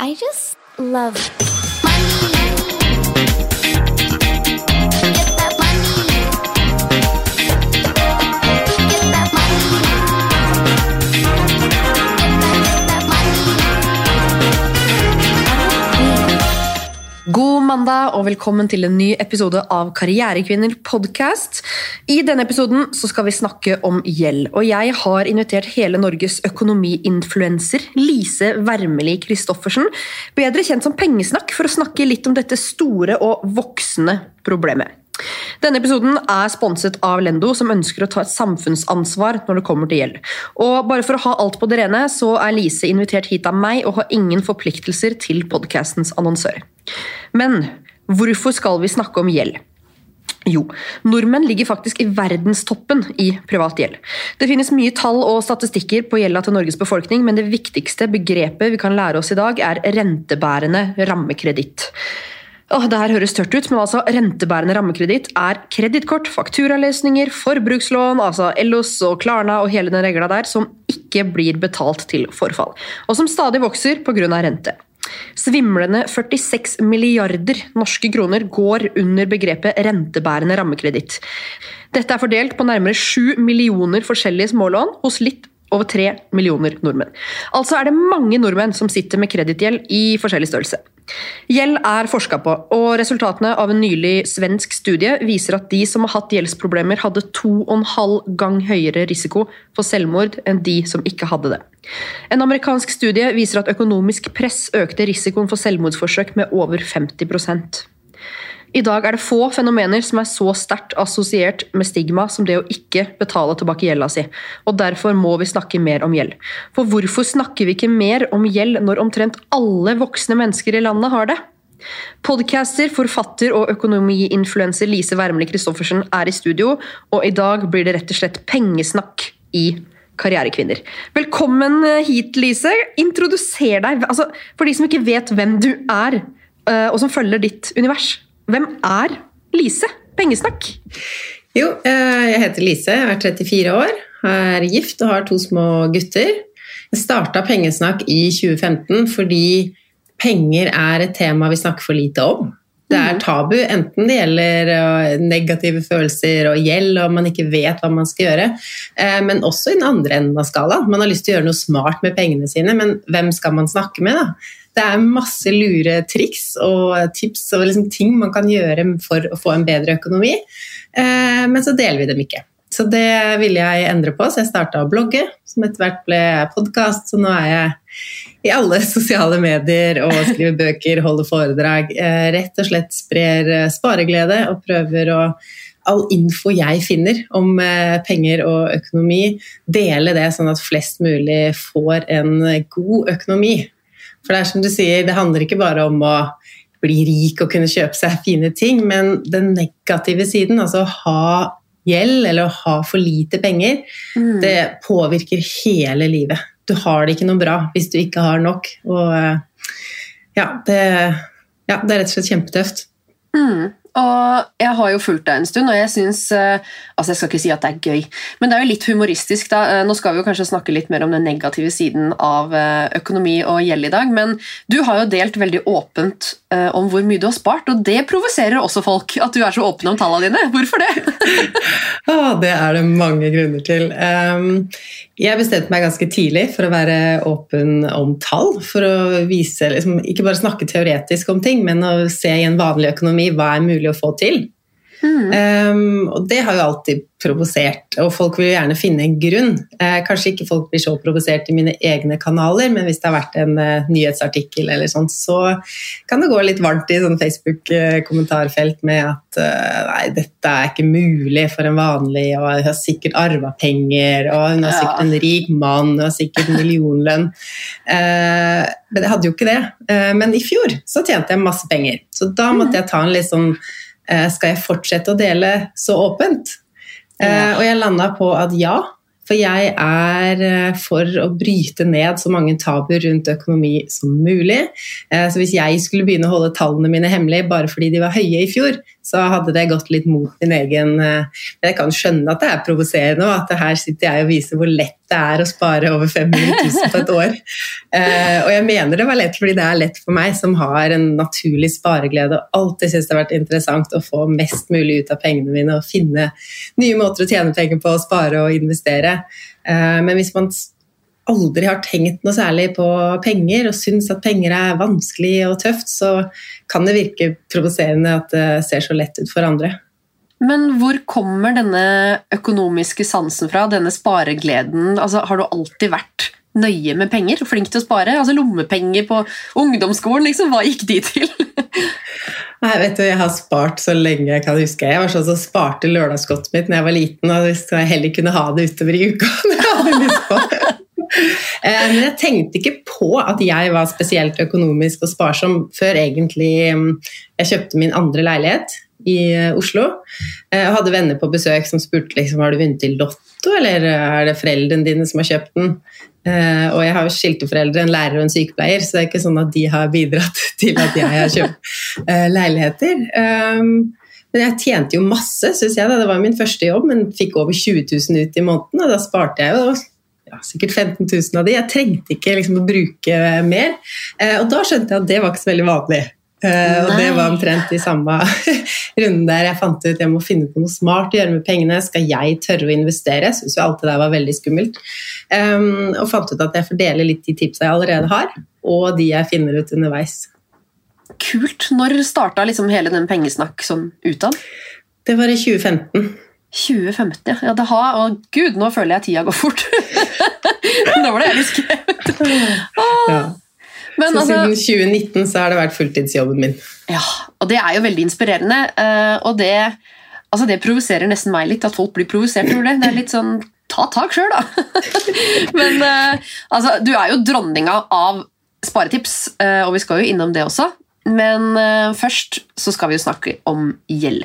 I just love mandag og velkommen til en ny episode av Karrierekvinner podcast. I denne episoden skal vi snakke om gjeld, og jeg har invitert hele Norges økonomiinfluenser Lise Wermeli Christoffersen, bedre kjent som Pengesnakk, for å snakke litt om dette store og voksende problemet. Denne episoden er sponset av Lendo, som ønsker å ta et samfunnsansvar når det kommer til gjeld. Og bare for å ha alt på det rene, så er Lise invitert hit av meg og har ingen forpliktelser til podcastens annonsør. Men hvorfor skal vi snakke om gjeld? Jo, nordmenn ligger faktisk i verdenstoppen i privat gjeld. Det finnes mye tall og statistikker på gjelda til Norges befolkning, men det viktigste begrepet vi kan lære oss i dag, er rentebærende rammekreditt. Åh, det her høres tørt ut, men altså rentebærende rammekreditt er kredittkort, fakturaløsninger, forbrukslån, altså Ellos og Klarna og hele den regla der, som ikke blir betalt til forfall, og som stadig vokser pga. rente. Svimlende 46 milliarder norske kroner går under begrepet rentebærende rammekreditt. Dette er fordelt på nærmere 7 millioner forskjellige smålån hos litt over 3 millioner nordmenn. Altså er det mange nordmenn som sitter med kredittgjeld i forskjellig størrelse. Gjeld er forska på, og resultatene av en nylig svensk studie viser at de som har hatt gjeldsproblemer, hadde to og en halv gang høyere risiko for selvmord enn de som ikke hadde det. En amerikansk studie viser at økonomisk press økte risikoen for selvmordsforsøk med over 50 i dag er det få fenomener som er så sterkt assosiert med stigma som det å ikke betale tilbake gjelda si, og derfor må vi snakke mer om gjeld. For hvorfor snakker vi ikke mer om gjeld når omtrent alle voksne mennesker i landet har det? Podcaster, forfatter og økonomiinfluenser Lise Wermelie Christoffersen er i studio, og i dag blir det rett og slett pengesnakk i Karrierekvinner. Velkommen hit, Lise. Introduser deg, altså, for de som ikke vet hvem du er, eh, og som følger ditt univers. Hvem er Lise Pengesnakk? Jo, eh, jeg heter Lise, jeg er 34 år, er gift og har to små gutter. Jeg starta Pengesnakk i 2015 fordi penger er et tema vi snakker for lite om. Det er tabu, enten det gjelder eh, negative følelser og gjeld og man ikke vet hva man skal gjøre, eh, men også i den andre enden av skalaen. Man har lyst til å gjøre noe smart med pengene sine, men hvem skal man snakke med? da? Det er masse lure triks og tips og liksom ting man kan gjøre for å få en bedre økonomi, eh, men så deler vi dem ikke. Så det ville jeg endre på, så jeg starta å blogge, som etter hvert ble podkast. Så nå er jeg i alle sosiale medier og skriver bøker, holder foredrag. Eh, rett og slett sprer eh, spareglede og prøver å all info jeg finner om penger og økonomi, dele det sånn at flest mulig får en god økonomi. For det er som du sier, det handler ikke bare om å bli rik og kunne kjøpe seg fine ting, men den negative siden, altså å ha gjeld eller å ha for lite penger, mm. det påvirker hele livet. Du har det ikke noe bra hvis du ikke har nok. Og ja, det, ja, det er rett og slett kjempetøft. Mm. Og jeg har jo fulgt deg en stund, og jeg syns eh, Altså, jeg skal ikke si at det er gøy, men det er jo litt humoristisk, da. Eh, nå skal vi jo kanskje snakke litt mer om den negative siden av eh, økonomi og gjeld i dag, men du har jo delt veldig åpent om hvor mye du har spart, og det provoserer også folk at du er så åpen om tallene dine. Hvorfor det? ah, det er det mange grunner til. Jeg bestemte meg ganske tidlig for å være åpen om tall, for å vise liksom, Ikke bare snakke teoretisk om ting, men å se i en vanlig økonomi hva er mulig å få til. Mm. Um, og det har jo alltid provosert, og folk vil jo gjerne finne en grunn. Uh, kanskje ikke folk blir så provosert i mine egne kanaler, men hvis det har vært en uh, nyhetsartikkel eller sånn, så kan det gå litt varmt i sånn Facebook-kommentarfelt med at uh, nei, dette er ikke mulig for en vanlig, og hun har sikkert arva penger, og hun har sikkert en rik mann, og har sikkert millionlønn. men jeg hadde jo ikke det. men i fjor så tjente jeg masse penger, så da måtte jeg ta en litt sånn Eh, skal jeg fortsette å dele så åpent? Eh, ja. Og jeg landa på at ja, for jeg er eh, for å bryte ned så mange tabuer rundt økonomi som mulig. Så hvis jeg skulle begynne å holde tallene mine hemmelig bare fordi de var høye i fjor, så hadde det gått litt mot min egen Men jeg kan skjønne at det er provoserende, og at her sitter jeg og viser hvor lett det er å spare over 500 000 på et år. Eh, og jeg mener det var lett fordi det er lett for meg, som har en naturlig spareglede og alltid syns det har vært interessant å få mest mulig ut av pengene mine og finne nye måter å tjene penger på, spare og investere. Eh, men hvis man aldri har tenkt noe særlig på penger og syns at penger er vanskelig og tøft, så kan det virke provoserende at det ser så lett ut for andre. Men hvor kommer denne økonomiske sansen fra, denne sparegleden? Altså, har du alltid vært nøye med penger? Flink til å spare? Altså Lommepenger på ungdomsskolen, liksom, hva gikk de til? Nei, vet du, Jeg har spart så lenge jeg kan huske. Jeg var sånn som sparte lørdagsgodtet mitt da jeg var liten, og hvis jeg heller kunne ha det utover i uka. Eh, Men jeg tenkte ikke på at jeg var spesielt økonomisk og sparsom før egentlig jeg kjøpte min andre leilighet i eh, Oslo. Jeg hadde venner på besøk som spurte liksom, har du vunnet i Lotto, eller er det foreldrene dine som har kjøpt den. Eh, Og jeg har jo skilte foreldre, en lærer og en sykepleier, så det er ikke sånn at de har bidratt til at jeg har kjøpt eh, leiligheter. Um, Men jeg tjente jo masse, syns jeg. da. Det var min første jobb, men fikk over 20 000 ut i måneden. Og da sparte jeg jo ja, sikkert 15 000 av de. Jeg trengte ikke liksom, å bruke mer. Eh, og da skjønte jeg at det var ikke så veldig vanlig. Eh, og det var omtrent i samme runden der jeg fant ut jeg må finne på noe smart å gjøre med pengene. Skal jeg tørre å investere? Syns jo alt det der var veldig skummelt. Um, og fant ut at jeg får dele litt de tipsa jeg allerede har, og de jeg finner ut underveis. Kult. Når starta liksom hele den pengesnakk sånn utad? Det var i 2015. 2015, ja. det har, å gud, nå føler jeg tida går fort. da var det jeg skrevet. skrevet. Ja. Men Så altså, siden 2019 så har det vært fulltidsjobben min. ja, og det er jo veldig inspirerende. eh, Og det, altså det provoserer nesten meg litt, at folk blir provosert over det. Det er litt sånn Ta tak sjøl, da! Men eh, altså, du er jo dronninga av sparetips, eh, og vi skal jo innom det også. Men først så skal vi jo snakke om gjeld.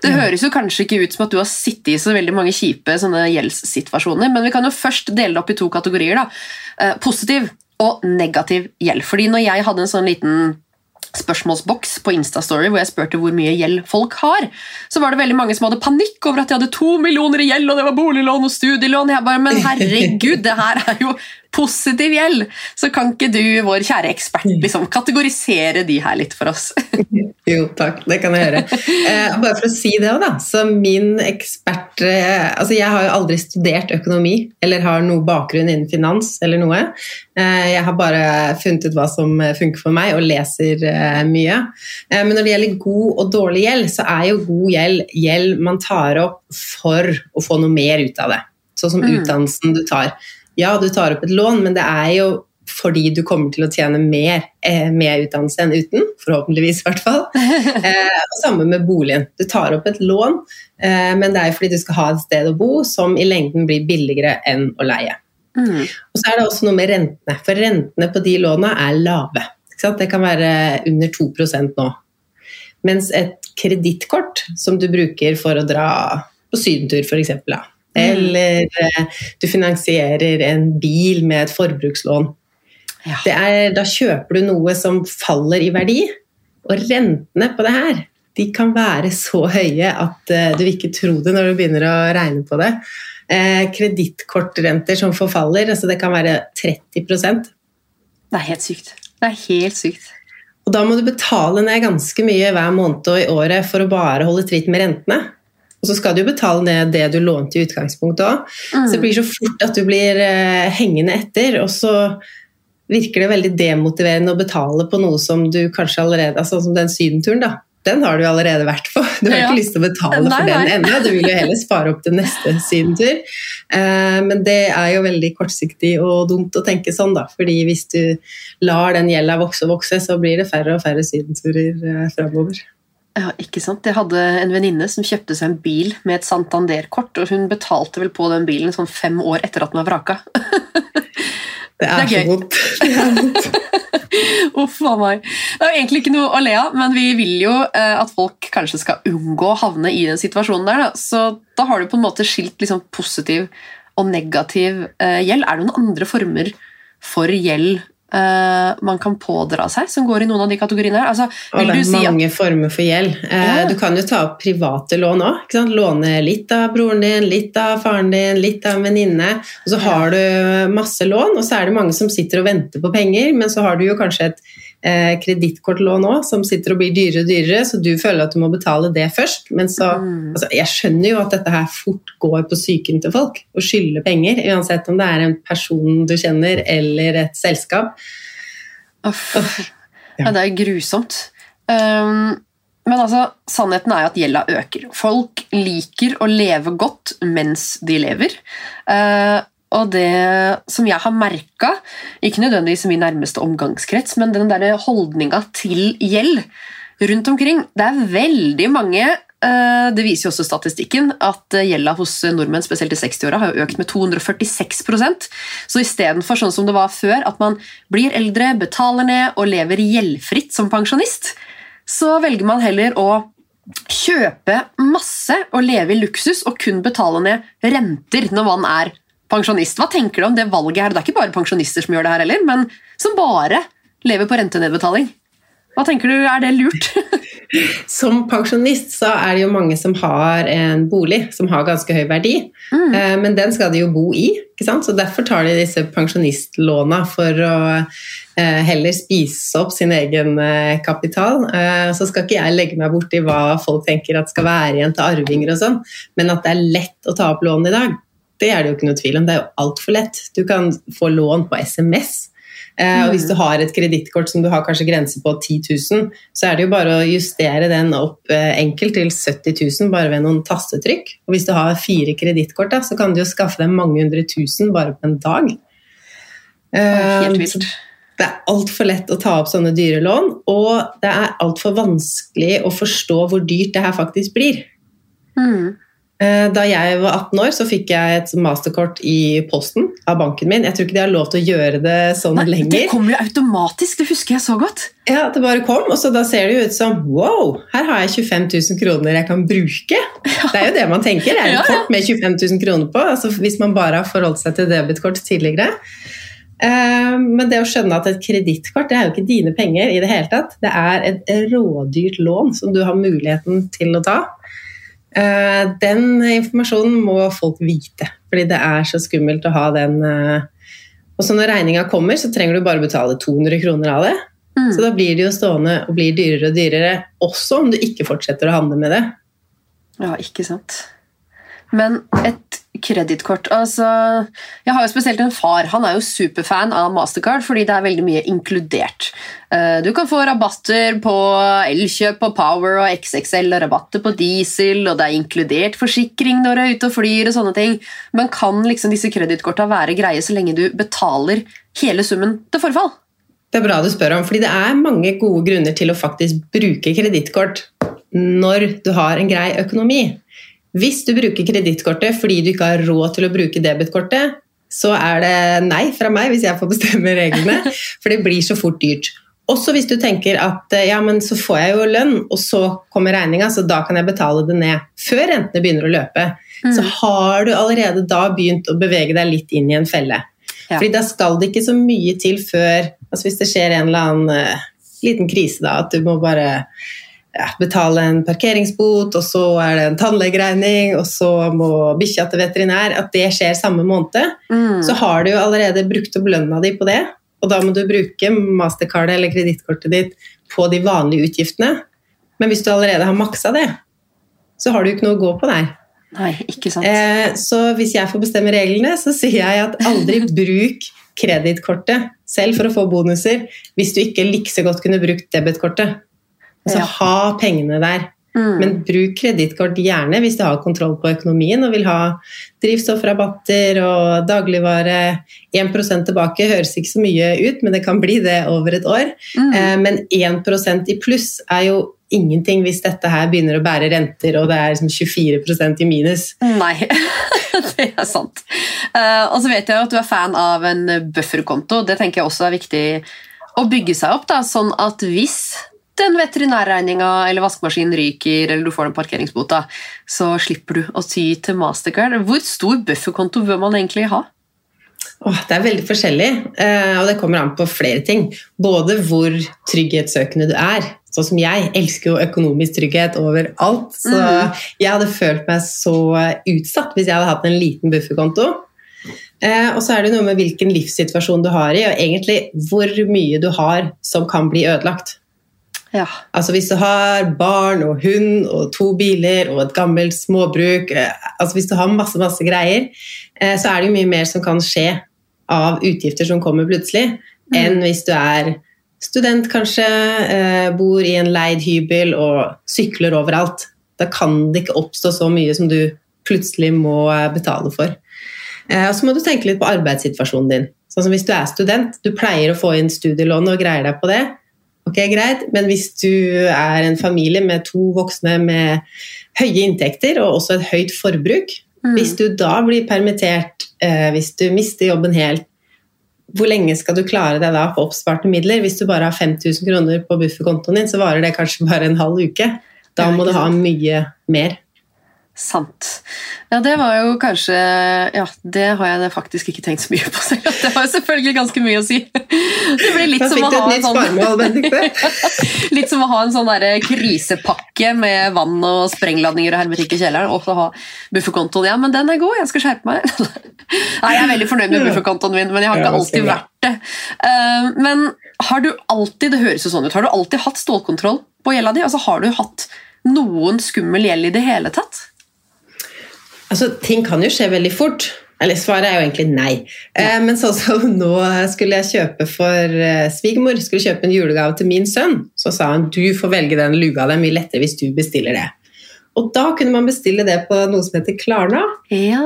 Det høres jo kanskje ikke ut som at du har sittet i så veldig mange kjipe sånne gjeldssituasjoner, men vi kan jo først dele det opp i to kategorier. da. Positiv og negativ gjeld. Fordi når jeg hadde en sånn liten spørsmålsboks på Instastory hvor jeg spurte hvor mye gjeld folk har, så var det veldig mange som hadde panikk over at de hadde to millioner i gjeld, og det var boliglån og studielån. Jeg bare, Men herregud, det her er jo positiv gjeld! Så kan ikke du, vår kjære ekspert, liksom kategorisere de her litt for oss? Jo, takk. Det kan jeg gjøre. Eh, bare for å si det òg, da. Så min ekspert eh, Altså, jeg har jo aldri studert økonomi eller har noe bakgrunn innen finans eller noe. Eh, jeg har bare funnet ut hva som funker for meg, og leser eh, mye. Eh, men når det gjelder god og dårlig gjeld, så er jo god gjeld gjeld man tar opp for å få noe mer ut av det. Sånn som Mm. utdannelsen du tar. Ja, du tar opp et lån, men det er jo fordi du kommer til å tjene mer eh, med utdannelse enn uten. Forhåpentligvis, i hvert fall. Eh, og samme med boligen. Du tar opp et lån, eh, men det er fordi du skal ha et sted å bo som i lengden blir billigere enn å leie. Mm. Og så er det også noe med rentene, for rentene på de låna er lave. Ikke sant? Det kan være under 2% nå. Mens et kredittkort som du bruker for å dra på sydentur, f.eks.. eller eh, du finansierer en bil med et forbrukslån, Ja. det er, da kjøper du noe som faller i verdi, og rentene på det her de kan være så høye at eh, du ikke tro det når du begynner å regne på det. Eh, Kredittkortrenter som forfaller, altså det kan være 30% Det er helt sykt. Det er helt sykt. Og da må du betale ned ganske mye hver måned og i året for å bare holde tritt med rentene. Og så skal du jo betale ned det du lånte i utgangspunktet òg. Mm. Så det blir så fort at du blir eh, hengende etter, og så virker det veldig demotiverende å betale på noe som du kanskje allerede altså Som den sydenturen, da. Den har du allerede vært på. Du har Ja. ikke lyst til å betale Nei, for den ennå. Du vil jo heller spare opp til neste sydentur. Eh, men det er jo veldig kortsiktig og dumt å tenke sånn, da. Fordi hvis du lar den gjelda vokse og vokse, så blir det færre og færre sydenturer eh, framover. Ja, ikke sant? Jeg hadde en venninne som kjøpte seg en bil med et Santander-kort, og hun betalte vel på den bilen sånn fem år etter at den var vraka. Det er, Det er gøy. Så. Uff a meg. Det er egentlig ikke noe å le av, men vi vil jo eh, at folk kanskje skal unngå å havne i den situasjonen der. Da. Så da har du på en måte skilt liksom positiv og negativ eh, gjeld. Er det noen andre former for gjeld eh, man kan pådra seg, som går i noen av de kategoriene her? Altså, Og det du er si at mange former for gjeld. Uh, Ja. Du kan jo ta opp private lån òg. Låne litt av broren din, litt av faren din, litt av en venninne. Og så har du masse lån, og så er det mange som sitter og venter på penger, men så har du jo kanskje et eh, kredittkortlån òg som sitter og blir dyrere og dyrere, så du føler at du må betale det først. Men så Mm. altså, Jeg skjønner jo at dette her fort går på psyken til folk, å skylde penger, uansett om det er en person du kjenner eller et selskap. Uff. Ja. Ja, det er grusomt. Um, men altså, sannheten er jo at gjelda øker. Folk liker å leve godt mens de lever. Eh, og det som jeg har merka, ikke nødvendigvis i min nærmeste omgangskrets, men den der holdninga til gjeld rundt omkring Det er veldig mange eh, Det viser jo også statistikken at eh, gjelda hos nordmenn, spesielt i 60-åra, har økt med 246% Så istedenfor sånn som det var før, at man blir eldre, betaler ned og lever gjeldfritt som pensjonist, så velger man heller å kjøpe masse og leve i luksus og kun betale ned renter når man er pensjonist. Hva tenker du om det valget her? Det er ikke bare pensjonister som gjør det her heller, men som bare lever på rentenedbetaling. Hva tenker du, er det lurt? Som pensjonist så er det jo mange som har en bolig som har ganske høy verdi, Mm. eh, men den skal de jo bo i, ikke sant? så derfor tar de disse pensjonistlåna for å eh, heller spise opp sin egen eh, kapital. Så skal ikke jeg legge meg borti hva folk tenker at skal være igjen til arvinger og sånn, men at det er lett å ta opp lån i dag, det er det jo ikke noe tvil om. Det er jo altfor lett. Du kan få lån på SMS. Mm. og hvis du har et kredittkort som du har kanskje grense på 10 000, så er det jo bare å justere den opp eh, enkelt til 70 000 bare ved noen tastetrykk. Og hvis du har fire kredittkort, så kan du jo skaffe deg mange hundre tusen bare på en dag. Helt Eh, vilt. det er altfor lett å ta opp sånne dyre lån, og det er altfor vanskelig å forstå hvor dyrt det her faktisk blir. Mm. Eh, Da jeg var 18 år, så fikk jeg et masterkort i posten av banken min. Jeg tror ikke de har lov til å gjøre det sånn Nei, det kom kommer jo automatisk, det husker jeg så godt. Ja, Det bare kom, og så da ser det jo ut som wow, her har jeg 25 000 kroner jeg kan bruke. Det er jo det man tenker. Det er Ja, et ja. kort med 25 000 kroner på, altså hvis man bare har forholdt seg til debitkort tidligere. Eh, Men det å skjønne at et kredittkort det er jo ikke dine penger i det hele tatt. Det er et rådyrt lån som du har muligheten til å ta. Eh, Den informasjonen må folk vite, fordi det er så skummelt å ha den eh, Og så når regninga kommer, så trenger du bare betale 200 kroner av det. Mm. Så da blir det jo stående og blir dyrere og dyrere, også om du ikke fortsetter å handle med det. Ja, ikke sant. Men et kredittkort altså, Jeg har jo spesielt en far. Han er jo superfan av Mastercard fordi det er veldig mye inkludert. Eh, Du kan få rabatter på Elkjøp og Power og XXL, og rabatter på diesel, og det er inkludert forsikring når du er ute og flyr. og sånne ting. Men kan liksom disse kredittkorta være greie så lenge du betaler hele summen til forfall? Det er bra du spør om, fordi det er mange gode grunner til å faktisk bruke kredittkort når du har en grei økonomi. Hvis du bruker kredittkortet fordi du ikke har råd til å bruke debetkortet, så er det nei fra meg hvis jeg får bestemme reglene, for det blir så fort dyrt. Også hvis du tenker at ja, men så får jeg jo lønn, og så kommer regninga, så da kan jeg betale det ned før rentene begynner å løpe. Så har du allerede da begynt å bevege deg litt inn i en felle. Ja. Fordi da skal det ikke så mye til før altså Hvis det skjer en eller annen uh, liten krise, da, at du må bare ja, betale en parkeringsbot, og så er det en tannlegeregning, og så må bikkja til veterinær At det skjer samme måned, Mm. så har du jo allerede brukt opp lønna di på det. Og da må du bruke mastercardet eller kredittkortet ditt på de vanlige utgiftene. Men hvis du allerede har maksa det, så har du jo ikke noe å gå på der. Nei, ikke sant. Eh, så hvis jeg får bestemme reglene, så sier jeg at aldri bruk kredittkortet selv for å få bonuser hvis du ikke like godt kunne brukt debitkortet. Altså Ja. ha pengene der. Mm. Men bruk kredittkort gjerne hvis du har kontroll på økonomien og vil ha drivstoffrabatter og dagligvare. 1% tilbake høres ikke så mye ut, men det kan bli det over et år. Mm. Eh, Men 1% i pluss er jo ingenting hvis dette her begynner å bære renter og det er liksom 24% i minus. Nei, det er sant. Uh, og så vet jeg jo at du er fan av en bufferkonto. Det tenker jeg også er viktig å bygge seg opp, da, sånn at hvis den veterinærregninga eller vaskemaskinen ryker, eller du får den parkeringsbota, så slipper du å ty til Mastercard. Hvor stor bufferkonto bør man egentlig ha? Åh, det er veldig forskjellig, eh, og det kommer an på flere ting. Både hvor trygghetssøkende du er. Sånn som jeg elsker jo økonomisk trygghet overalt. Så Mhm. jeg hadde følt meg så utsatt hvis jeg hadde hatt en liten bufferkonto. Eh, og så er det noe med hvilken livssituasjon du har i, og egentlig hvor mye du har som kan bli ødelagt. Ja. Altså Hvis du har barn og hund og to biler og et gammelt småbruk eh, altså Hvis du har masse masse greier, eh, så er det jo mye mer som kan skje av utgifter som kommer plutselig, enn hvis du er student kanskje, eh, bor i en leid hybel og sykler overalt. Da kan det ikke oppstå så mye som du plutselig må betale for. Og så må du tenke litt på arbeidssituasjonen din. Sånn som Hvis du er student, du pleier å få inn studielån og greier deg på det. Ok, greit, Men hvis du er en familie med to voksne med høye inntekter og også et høyt forbruk, Mm. hvis du da blir permittert, eh, hvis du mister jobben helt, hvor lenge skal du klare deg da på oppsparte midler? Hvis du bare har 5000 kroner på bufferkontoen din, så varer det kanskje bare en halv uke. Da må du ha mye mer. Sant. Ja, det var jo kanskje Ja, det har jeg faktisk ikke tenkt så mye på selv. Det var jo selvfølgelig ganske mye å si. Det blir litt som å ha en sånn. Litt som å ha en sånn der krisepakke med vann og sprengladninger og hermetikk i kjelleren, og så ha bufferkontoen. Ja, men den er god, jeg skal skjerpe meg. Nei, jeg er veldig fornøyd med bufferkontoen min, men jeg har ikke alltid vært det. Eh, Men har du alltid, det høres jo sånn ut, har du alltid hatt stålkontroll på gjelda di? Altså, har du hatt noen skummel gjeld i det hele tatt? Altså, ting kan jo skje veldig fort. Eller svaret er jo egentlig nei. Eh, men sånn som nå skulle jeg kjøpe for eh, svigermor, skulle kjøpe en julegave til min sønn, så sa han du får velge den luga, det er mye lettere hvis du bestiller det. Og da kunne man bestille det på noe som heter Klarna. Ja,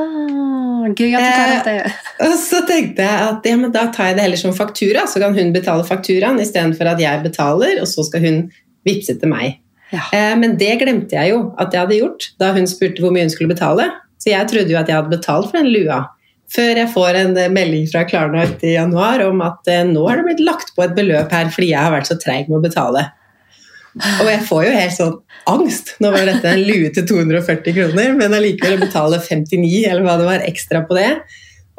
gøy at du tar opp det. Og så tenkte jeg at ja, men da tar jeg det heller som faktura, så kan hun betale fakturaen istedenfor at jeg betaler, og så skal hun vippse til meg. Ja. Eh, men det glemte jeg jo at jeg hadde gjort da hun spurte hvor mye hun skulle betale. Så jeg trodde jo at jeg hadde betalt for den lua. Før jeg får en eh, melding fra Klarna i januar om at eh, nå har det blitt lagt på et beløp her fordi jeg har vært så treig med å betale. Og jeg får jo helt sånn angst. Nå var dette en lue til 240 kroner, men allikevel å betale 59 eller hva det var ekstra på det.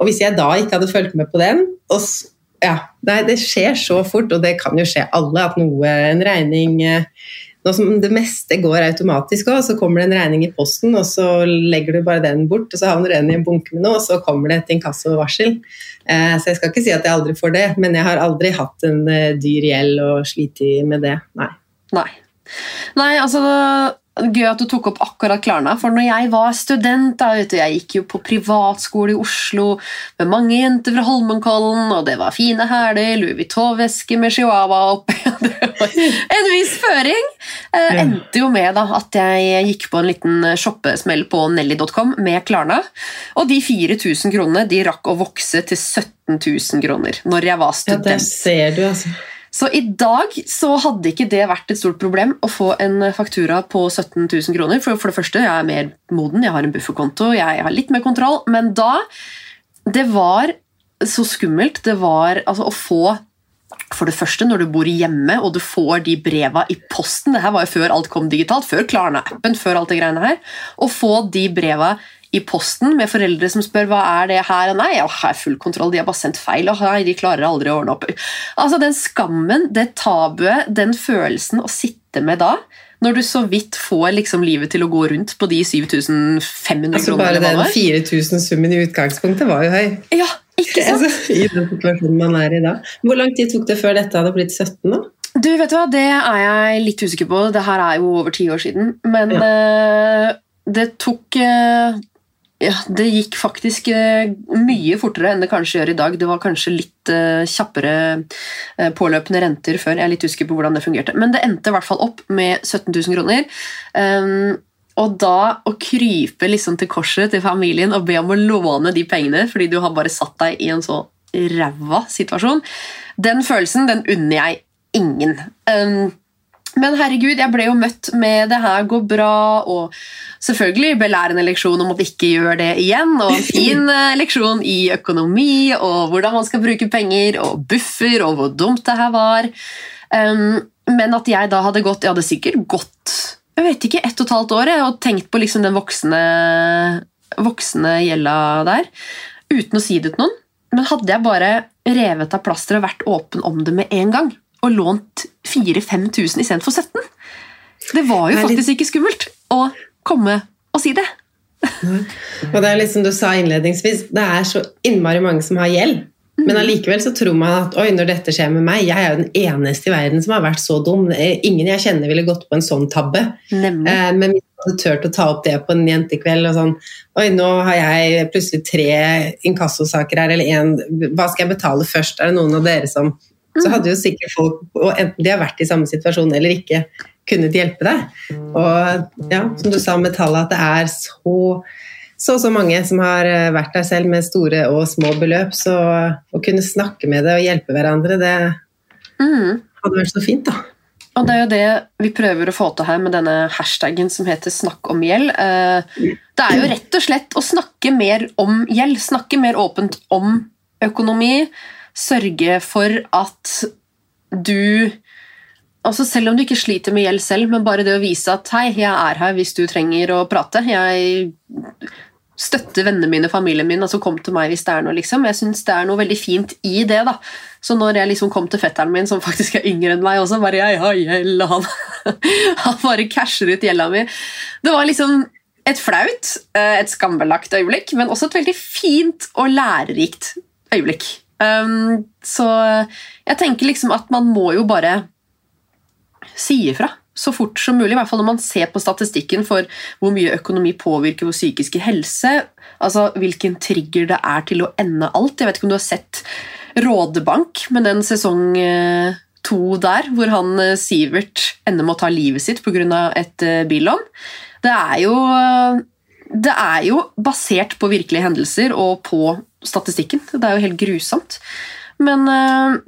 Og hvis jeg da ikke hadde fulgt med på den og ja, nei, Det skjer så fort, og det kan jo skje alle, at noe, en regning eh, Nå som det meste går automatisk òg, så kommer det en regning i posten, og så legger du bare den bort, og så havner den i en bunke med noe, og så kommer det et inkassovarsel. Eh, så jeg skal ikke si at jeg aldri får det, men jeg har aldri hatt en eh, dyr gjeld og slitt med det. Nei. Nei. Nei, altså Gøy at du tok opp akkurat Klarna, for når jeg var student da, vet du, Jeg gikk jo på privatskole i Oslo med mange jenter fra Holmenkollen, og det var fine hæler, Louis Vuitton-veske med chihuahua oppi En viss føring. Eh, Endte jo med da, at jeg gikk på en liten shoppesmell på Nelly.com med Klarna, og de 4000 kronene de rakk å vokse til 17 000 kroner når jeg var student. Ja, det der ser du, altså. Så i dag så hadde ikke det vært et stort problem å få en faktura på 17 000 kroner. For, for det første, jeg er mer moden, jeg har en bufferkonto, jeg har litt mer kontroll. Men da Det var så skummelt. Det var altså å få for det første, når du bor hjemme og du får de breva i posten Det her var jo før alt kom digitalt, før Klarna-appen, før alt det greiene her. Å få de breva i posten med foreldre som spør hva er det her Nei, jeg har full kontroll, de har bare sendt feil. og nei, de klarer aldri å ordne opp. Altså Den skammen, det tabuet, den følelsen å sitte med da, når du så vidt får liksom livet til å gå rundt på de 7500 altså kronene bare den 4000-summen i utgangspunktet var jo høy. Ja, ikke sant? Altså, I den situasjonen man er i da. Hvor lang tid tok det før dette hadde blitt 17? da? Du, vet du hva, Det er jeg litt usikker på. Det her er jo over ti år siden. Men eh, det tok eh, Ja, det gikk faktisk eh, mye fortere enn det kanskje gjør i dag. Det var kanskje litt eh, kjappere eh, påløpende renter før. Jeg er litt usikker på hvordan det fungerte. Men det endte i hvert fall opp med 17 000 kroner. Um, og da å krype liksom til korset til familien og be om å låne de pengene fordi du har bare satt deg i en så ræva situasjon, den følelsen den unner jeg ingen. Um, men herregud, jeg ble jo møtt med 'det her går bra', og selvfølgelig belærende leksjon om at ikke gjør det igjen, og en fin eh, leksjon i økonomi og hvordan man skal bruke penger, og buffer, og hvor dumt det her var. Um, men at jeg da hadde gått Jeg hadde sikkert gått jeg vet ikke, ett og et halvt år og tenkt på liksom den voksne, voksne gjelda der, uten å si det til noen. Men hadde jeg bare revet av plasteret og vært åpen om det med en gang, og lånt 4000-5000 istedenfor 17 Det var jo faktisk ikke skummelt å komme og si det. Og det er litt som du sa innledningsvis, det er så innmari mange som har gjeld. Men allikevel så tror man at oi, når dette skjer med meg, jeg er jo den eneste i verden som har vært så dum. Ingen jeg kjenner ville gått på en sånn tabbe. Nemlig. Eh, Men hvis jeg hadde turt å ta opp det på en jentekveld og sånn Oi, nå har jeg plutselig tre inkassosaker her, eller én Hva skal jeg betale først? Er det noen av dere som Så hadde jo sikkert folk, og enten de har vært i samme situasjon eller ikke, kunnet hjelpe deg. Og ja, som du sa med tallet, at det er så så så mange som har eh, vært der selv med store og små beløp, så å kunne snakke med det og hjelpe hverandre, det Mm. hadde vært så fint, da. Og det er jo det vi prøver å få til her med denne hashtaggen som heter 'snakk om gjeld'. Eh, Det er jo rett og slett å snakke mer om gjeld. Snakke mer åpent om økonomi. Sørge for at du Altså Selv om du ikke sliter med gjeld selv, men bare det å vise at 'hei, jeg er her hvis du trenger å prate'. Jeg støtter vennene mine, familien min, altså kom til meg hvis det er noe. liksom. Jeg syns det er noe veldig fint i det. da. Så når jeg liksom kom til fetteren min, som faktisk er yngre enn meg også, bare 'jeg har gjeld', og han, han bare casher ut gjelda mi. Det var liksom et flaut, eh, et skambelagt øyeblikk, men også et veldig fint og lærerikt øyeblikk. Um, så jeg tenker liksom at man må jo bare si ifra så fort som mulig, i hvert fall når man ser på statistikken for hvor mye økonomi påvirker vår psykiske helse, altså hvilken trigger det er til å ende alt. Jeg vet ikke om du har sett Rådebank med den sesong eh, to der, hvor han eh, Sivert ender med å ta livet sitt pga. et eh, billån. Det er jo det er jo basert på virkelige hendelser og på statistikken. Det er jo helt grusomt. Men eh,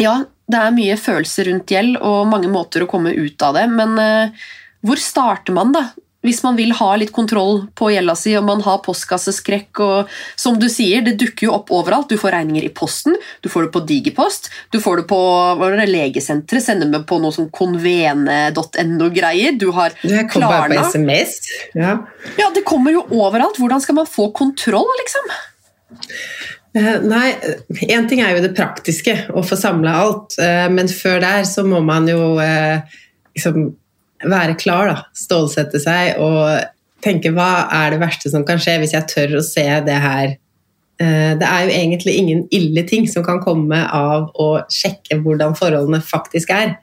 ja, det er mye følelser rundt gjeld og mange måter å komme ut av det. Men eh, hvor starter man, da? Hvis man vil ha litt kontroll på gjelda si og man har postkasseskrekk og Som du sier, det dukker jo opp overalt. Du får regninger i posten, du får det på Digipost, du får det på det, legesenteret, sender med på noe som konvene.no-greier. Du har Det kommer bare på SMS. Ja. Ja, det kommer jo overalt. Hvordan skal man få kontroll, liksom? Eh, Nei, én ting er jo det praktiske, å få samla alt. eh, Men før der så må man jo eh, liksom være klar, da. Stålsette seg og tenke hva er det verste som kan skje hvis jeg tør å se det her. Det er jo egentlig ingen ille ting som kan komme av å sjekke hvordan forholdene faktisk er.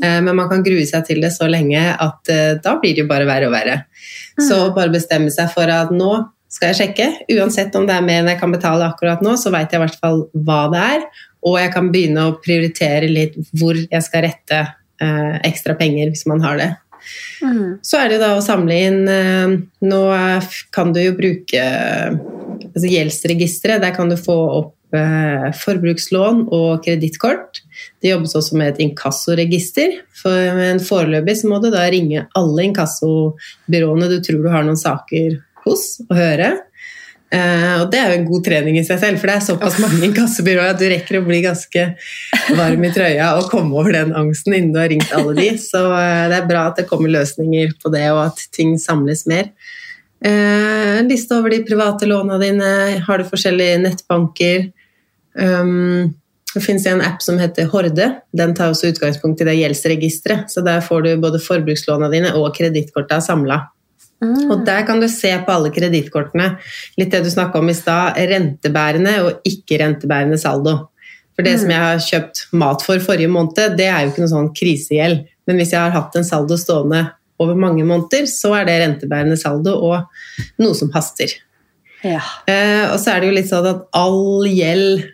Men man kan grue seg til det så lenge at da blir det jo bare verre og verre. Så bare bestemme seg for at nå skal jeg sjekke. Uansett om det er mer enn jeg kan betale akkurat nå, så vet jeg i hvert fall hva det er. Og jeg kan begynne å prioritere litt hvor jeg skal rette eh, ekstra penger hvis man har det. Så er det da å samle inn eh, Nå kan du jo bruke altså gjeldsregisteret. Der kan du få opp eh, forbrukslån og kredittkort. Det jobbes også med et inkassoregister. For men foreløpig så må du da ringe alle inkassobyråene du tror du har noen saker hos, og høre. Uh, og det er jo en god trening i seg selv, for det er såpass mange inkassobyråer at du rekker å bli ganske varm i trøya og komme over den angsten innen du har ringt alle de. Så uh, det er bra at det kommer løsninger på det, og at ting samles mer. Eh, en liste over de private låna dine. Har du forskjellige nettbanker? Um, det finnes en app som heter Horde. Den tar også utgangspunkt i det gjeldsregisteret. Så der får du både forbrukslåna dine og kredittkorta samla. Og der kan du se på alle kredittkortene, litt det du snakka om i stad, rentebærende og ikke-rentebærende saldo. For det som jeg har kjøpt mat for forrige måned, det er jo ikke noe sånn krisegjeld. Men hvis jeg har hatt en saldo stående over mange måneder, så er det rentebærende saldo og noe som haster. Ja. Eh, og så er det jo litt sånn at all gjeld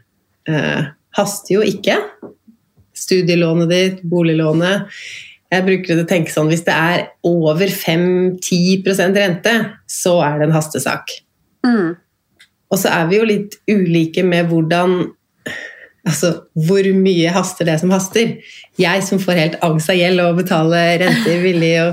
eh, haster jo ikke. Studielånet ditt, boliglånet. Jeg bruker å tenke sånn hvis det er over 5-10% rente, så er det en hastesak. Mm. Og så er vi jo litt ulike med hvordan Altså, hvor mye haster det som haster? Jeg som får helt angst av gjeld og betale renter, ville jo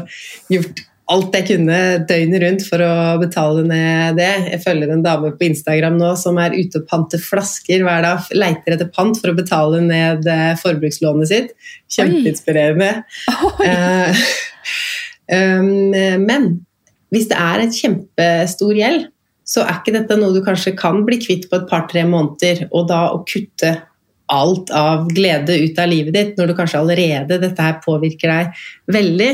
gjort alt jeg kunne døgnet rundt for å betale ned det. Jeg følger en dame på Instagram nå som er ute og panter flasker hver dag. Leiter etter pant for å betale ned eh, forbrukslånet sitt. Kjempeinspirerende. Eh, um, men hvis det er et kjempestor gjeld, så er ikke dette noe du kanskje kan bli kvitt på et par-tre måneder, og da å kutte alt av glede ut av livet ditt, når du kanskje allerede dette her påvirker deg veldig.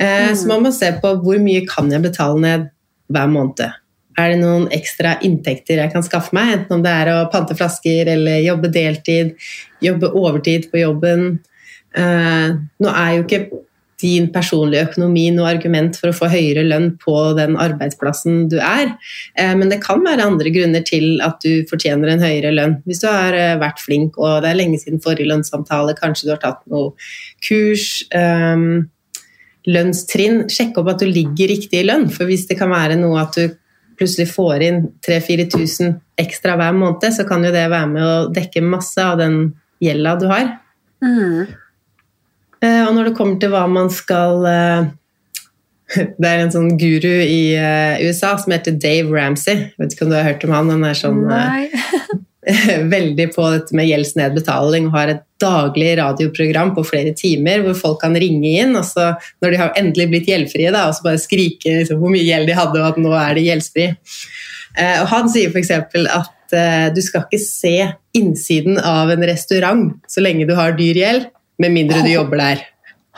Eh, Så man må se på hvor mye kan jeg betale ned hver måned. Er det noen ekstra inntekter jeg kan skaffe meg, enten om det er å pante flasker eller jobbe deltid, jobbe overtid på jobben. Eh, nå er jo ikke din personlige økonomi noe argument for å få høyere lønn på den arbeidsplassen du er, eh, men det kan være andre grunner til at du fortjener en høyere lønn. Hvis du har eh, vært flink og det er lenge siden forrige lønnssamtale, kanskje du har tatt noe kurs. eh, lønnstrinn, sjekk opp at du ligger riktig i lønn. For hvis det kan være noe at du plutselig får inn 3000-4000 ekstra hver måned, så kan jo det være med å dekke masse av den gjelda du har. Mm. Eh, Og når det kommer til hva man skal eh, Det er en sånn guru i eh, USA som heter Dave Ramsey. Jeg vet ikke om du har hørt om han? Han er sånn veldig på dette med gjeldsnedbetaling og har et daglig radioprogram på flere timer hvor folk kan ringe inn og så når de har endelig blitt gjeldfrie, da, og så bare skrike liksom, hvor mye gjeld de hadde, og at nå er de gjeldsfri. Eh, og han sier f.eks. at eh, du skal ikke se innsiden av en restaurant så lenge du har dyr gjeld, med mindre du jobber der.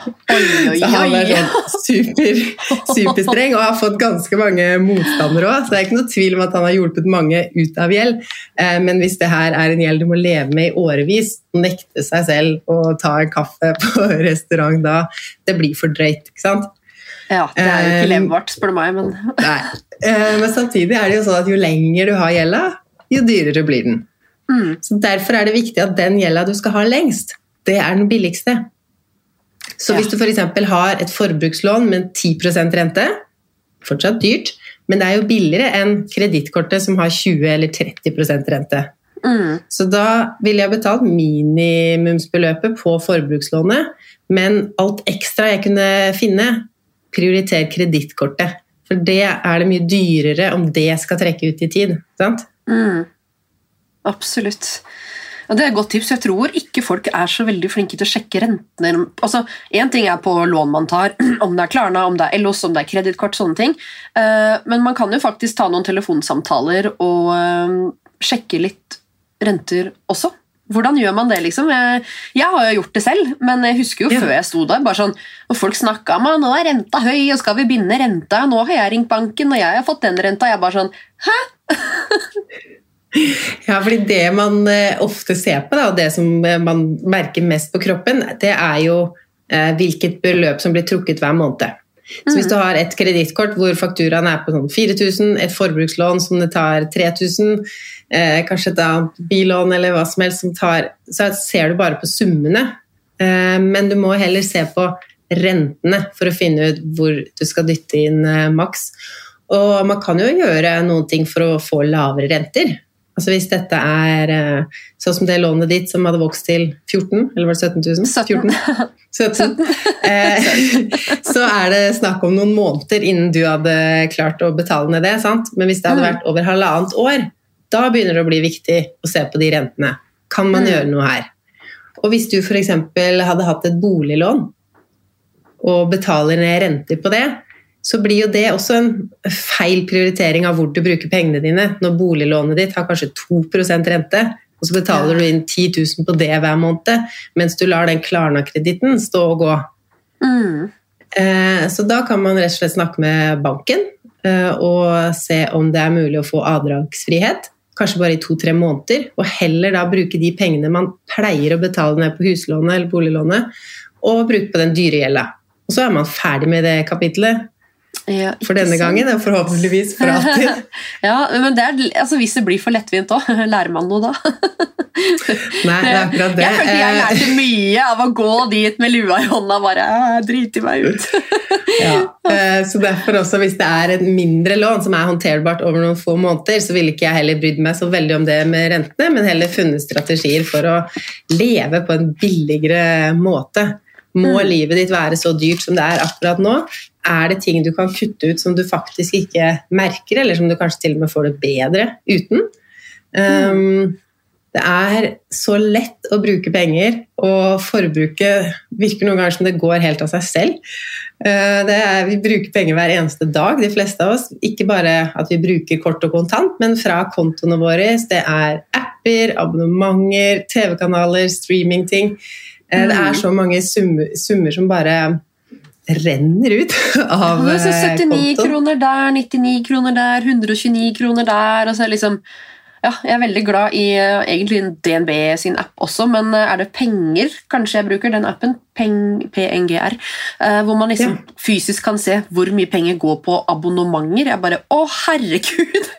Så han er sånn super, superstreng og har fått ganske mange motstandere òg. Så det er ikke noe tvil om at han har hjulpet mange ut av gjeld. Eh, Men hvis det her er en gjeld du må leve med i årevis, nekte seg selv å ta en kaffe på restaurant da, det blir for drøyt. ikke sant? Ja, det er jo ikke Um, levbart, spør du meg, men Nei. Eh, Men samtidig er det jo sånn at jo lenger du har gjelda, jo dyrere blir den. mm. Så Derfor er det viktig at den gjelda du skal ha lengst, det er den billigste. Så Ja. hvis du f.eks. har et forbrukslån med 10% rente, fortsatt dyrt, men det er jo billigere enn kredittkortet som har 20 eller 30% rente. Mm. Så da ville jeg betalt minimumsbeløpet på forbrukslånet, men alt ekstra jeg kunne finne, prioriter kredittkortet. For det er det mye dyrere om det skal trekke ut i tid. Sant? Mm. Absolutt. Ja, det er et godt tips. Jeg tror ikke folk er så veldig flinke til å sjekke rentene. Altså, Én ting er på lån man tar, om det er Klarna, om det er LOS, om det er kredittkort, sånne ting. Eh, Men man kan jo faktisk ta noen telefonsamtaler og eh, sjekke litt renter også. Hvordan gjør man det, liksom? Jeg, jeg har jo gjort det selv, men jeg husker jo Ja. før jeg sto der, bare sånn, og folk snakka om at nå er renta høy, og skal vi binde renta? Nå har jeg ringt banken, og jeg har fått den renta. Jeg bare sånn Ja, fordi det man eh, ofte ser på, da, og det som eh, man merker mest på kroppen, det er jo eh, hvilket beløp som blir trukket hver måned. Så hvis du har et kredittkort hvor fakturaen er på sånn 4000, et forbrukslån som det tar 3000, eh, kanskje et annet billån eller hva som helst som tar Så ser du bare på summene. Eh, men du må heller se på rentene for å finne ut hvor du skal dytte inn eh, maks. Og man kan jo gjøre noen ting for å få lavere renter. Altså Hvis dette er eh, sånn som det lånet ditt som hadde vokst til 14 eller var det 17 000? 17. 17. 17. så er det snakk om noen måneder innen du hadde klart å betale ned det. sant? Men hvis det hadde Mm. vært over halvannet år, da begynner det å bli viktig å se på de rentene. Kan man Mm. gjøre noe her? Og hvis du f.eks. hadde hatt et boliglån og betaler ned renter på det, så blir jo det også en feil prioritering av hvor du bruker pengene dine. Når boliglånet ditt har kanskje 2% rente, og så betaler du inn 10 000 på det hver måned, mens du lar den Klarna-kreditten stå og gå. Mm. Eh, Så da kan man rett og slett snakke med banken eh, og se om det er mulig å få avdragsfrihet. Kanskje bare i to-tre måneder, og heller da bruke de pengene man pleier å betale ned på huslånet eller boliglånet, og bruke på den dyre gjelda. Og så er man ferdig med det kapitlet Ja, for denne gangen, og forhåpentligvis for alltid. ja, men det er, altså, hvis det blir for lettvint òg, lærer man noe da? Nei, det er akkurat det. Jeg følte jeg Eh, lærte mye av å gå dit med lua i hånda og bare «Ah, drite meg ut. Ja, eh, så derfor også Hvis det er et mindre lån som er håndterbart over noen få måneder, så ville ikke jeg heller brydd meg så veldig om det med rentene, men heller funnet strategier for å leve på en billigere måte. Må Mm. livet ditt være så dyrt som det er akkurat nå? Er det ting du kan kutte ut som du faktisk ikke merker, eller som du kanskje til og med får det bedre uten? Um, Det er så lett å bruke penger, og forbruket virker noen ganger som det går helt av seg selv. Det er, vi bruker penger hver eneste dag, de fleste av oss. Ikke bare at vi bruker kort og kontant, men fra kontoene våre. Det er apper, abonnementer, TV-kanaler, streamingting. Eh, Det er så mange summer, summer som bare renner ut av Ja, så eh, 79 konto. kroner der, 99 kroner der, 129 kroner der. Og så liksom, ja, jeg er veldig glad i eh, egentlig DNB sin app også, men eh, er det penger kanskje jeg bruker den appen? Peng, PNGR. eh, hvor man liksom fysisk kan se hvor mye penger går på abonnementer. Jeg bare Å, herregud!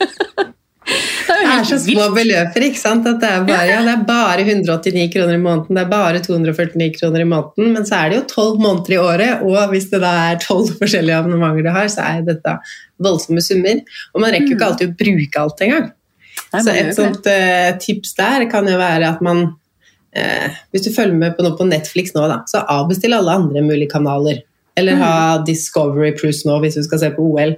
det er er så små beløper, ikke sant? At det er, bare, ja, det er bare 189 kroner i måneden, det er bare 249 kroner i måneden, men så er det jo 12 måneder i året, og hvis det da er 12 forskjellige abonnementer du har, så er dette voldsomme summer. Og man rekker jo ikke alltid å bruke alt engang. Så et sånt uh, tips der kan jo være at man uh, Hvis du følger med på noe på Netflix nå, da, så avbestill alle andre mulige kanaler. Eller ha Discovery Cruise nå hvis du skal se på OL.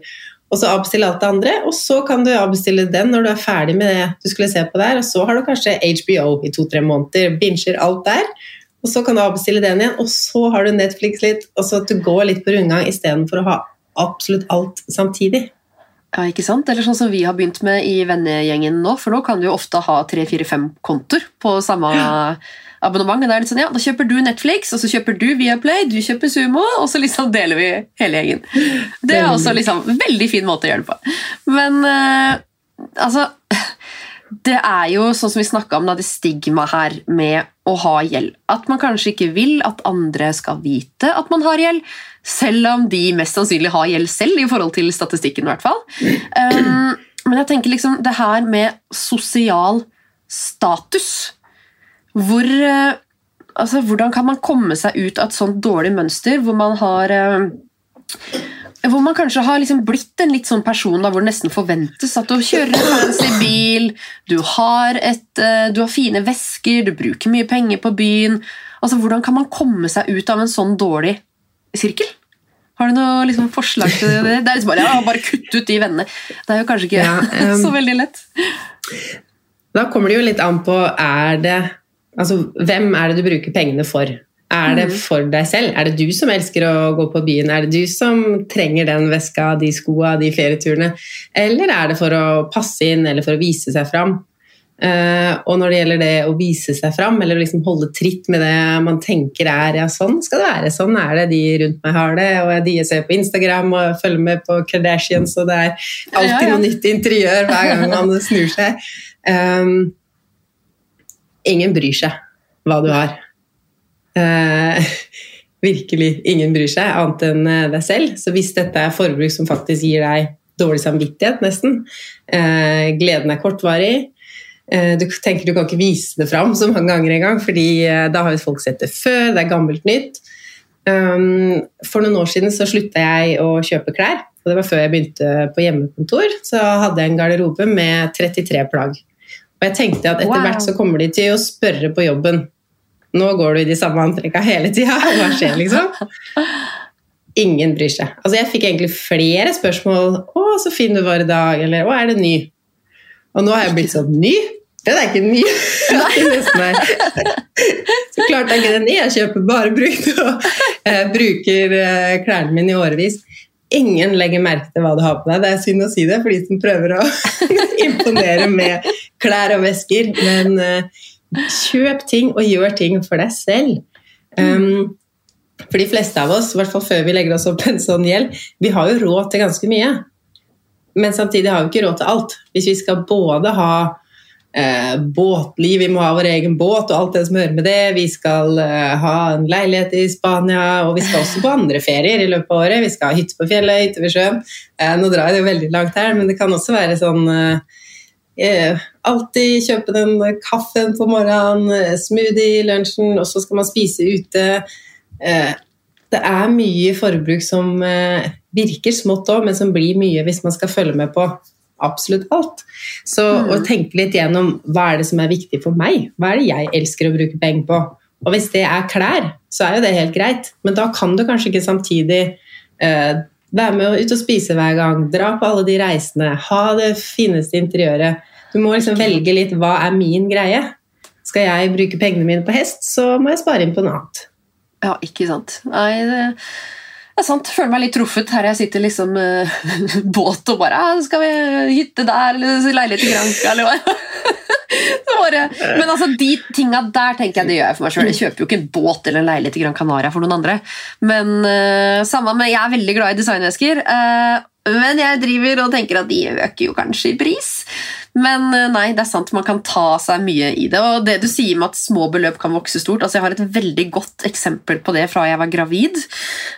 Og så avbestille alt det andre, og så kan du avbestille den når du er ferdig med det du skulle se på der. Og så har du kanskje HBO i to-tre måneder, binger alt der. Og så kan du avbestille den igjen, og så har du Netflix litt. Og så at du går litt på rundgang istedenfor å ha absolutt alt samtidig. Ja, ikke sant? Eller sånn som vi har begynt med i vennegjengen nå, for nå kan du jo ofte ha tre, fire, fem kontoer på samme abonnement. Da er det sånn, ja, da kjøper du Netflix, og så kjøper du Viaplay, du kjøper Sumo, og så liksom deler vi hele gjengen. Det er også liksom en veldig fin måte å gjøre det på. Men eh, altså Det er jo sånn som vi snakka om, da, det stigma her med å ha gjeld. At man kanskje ikke vil at andre skal vite at man har gjeld, selv om de mest sannsynlig har gjeld selv, i forhold til statistikken i hvert fall. Um, men jeg tenker liksom det her med sosial status hvor, eh, altså, Hvordan kan man komme seg ut av et sånt dårlig mønster hvor man har eh, hvor man kanskje har liksom blitt en litt sånn person da, hvor det nesten forventes at du kjører fancy bil, du har, et, eh, du har fine vesker, du bruker mye penger på byen. Altså, Hvordan kan man komme seg ut av en sånn dårlig sirkel? Har du noe liksom, forslag til det? Det er liksom bare, ja, bare kutt ut de vennene. Det er jo kanskje ikke Ja, um, så veldig lett. Da kommer det jo litt an på er det, altså, hvem er det du bruker pengene for. Er det for deg selv? Er det du som elsker å gå på byen? Er det du som trenger den veska, de skoa, de ferieturene? Eller er det for å passe inn eller for å vise seg fram? Eh, og når det gjelder det å vise seg fram, eller liksom holde tritt med det man tenker er ja, sånn skal det være, sånn er det, de rundt meg har det, og de jeg ser på Instagram og følger med på Kardashians, og det er alltid Ja, ja. noe nytt interiør hver gang man snur seg. Um, ingen bryr seg hva du har. Uh, virkelig ingen bryr seg, annet enn eh, deg selv. Så hvis dette er forbruk som faktisk gir deg dårlig samvittighet, nesten, uh, gleden er kortvarig, du tenker du kan ikke vise det fram så mange ganger engang, fordi eh, da har jo folk sett det før, det er gammelt nytt. Um, for noen år siden så slutta jeg å kjøpe klær. Og det var før jeg begynte på hjemmekontor. Så hadde jeg en garderobe med 33 plagg. Og jeg tenkte at etter Wow. hvert så kommer de til å spørre på jobben Nå går du i de samme antrekka hele tida. Hva skjer, liksom? Ingen bryr seg. Altså, jeg fikk egentlig flere spørsmål. 'Å, så fin du var i dag.' Eller 'Å, er det ny?' Og nå har jeg blitt sånn Ny? Den er ikke ny! Så klart er ikke den ny. Jeg kjøper bare brukt og eh, bruker eh, klærne mine i årevis. Ingen legger merke til hva du har på deg. Det er synd å si det for de som prøver å imponere med klær og vesker. Men eh, kjøp ting og gjør ting for deg selv. Um, for de fleste av oss, i hvert fall før vi legger oss opp en sånn gjeld, vi har jo råd til ganske mye. Men samtidig har vi ikke råd til alt. Hvis vi skal både ha eh, båtliv, vi må ha vår egen båt og alt det som hører med det, vi skal eh, ha en leilighet i Spania, og vi skal også på andre ferier i løpet av året. Vi skal ha hytte på fjellet, hytte ved sjøen. Eh, nå drar jeg det veldig langt her, men det kan også være sånn eh, eh, Alltid kjøpe den kaffen på morgenen, eh, smoothie i lunsjen, og så skal man spise ute. Det er mye forbruk som virker smått òg, men som blir mye hvis man skal følge med på absolutt alt. Så å tenke litt gjennom hva er det som er viktig for meg? Hva er det jeg elsker å bruke penger på? Og hvis det er klær, så er jo det helt greit, men da kan du kanskje ikke samtidig eh, være med ut og spise hver gang, dra på alle de reisene, ha det fineste interiøret. Du må liksom velge litt hva er min greie. skal jeg bruke pengene mine på hest, så må jeg spare inn på noe annet. Ja, ikke sant. Nei, det det er sant. Føler meg litt truffet her jeg sitter liksom med båt og bare «Ah, Skal vi hytte der, eller leilighet i Granca, eller hva? Bare, men altså, de tinga der tenker jeg det gjør jeg for meg sjøl. Jeg kjøper jo ikke en båt eller en leilighet i Gran Canaria for noen andre. Men uh, samme med, jeg er veldig glad i designvesker. Uh, men jeg driver og tenker at de øker jo kanskje i pris. Men uh, nei, det er sant, man kan ta seg mye i det. Og det du sier med at små beløp kan vokse stort altså Jeg har et veldig godt eksempel på det fra jeg var gravid.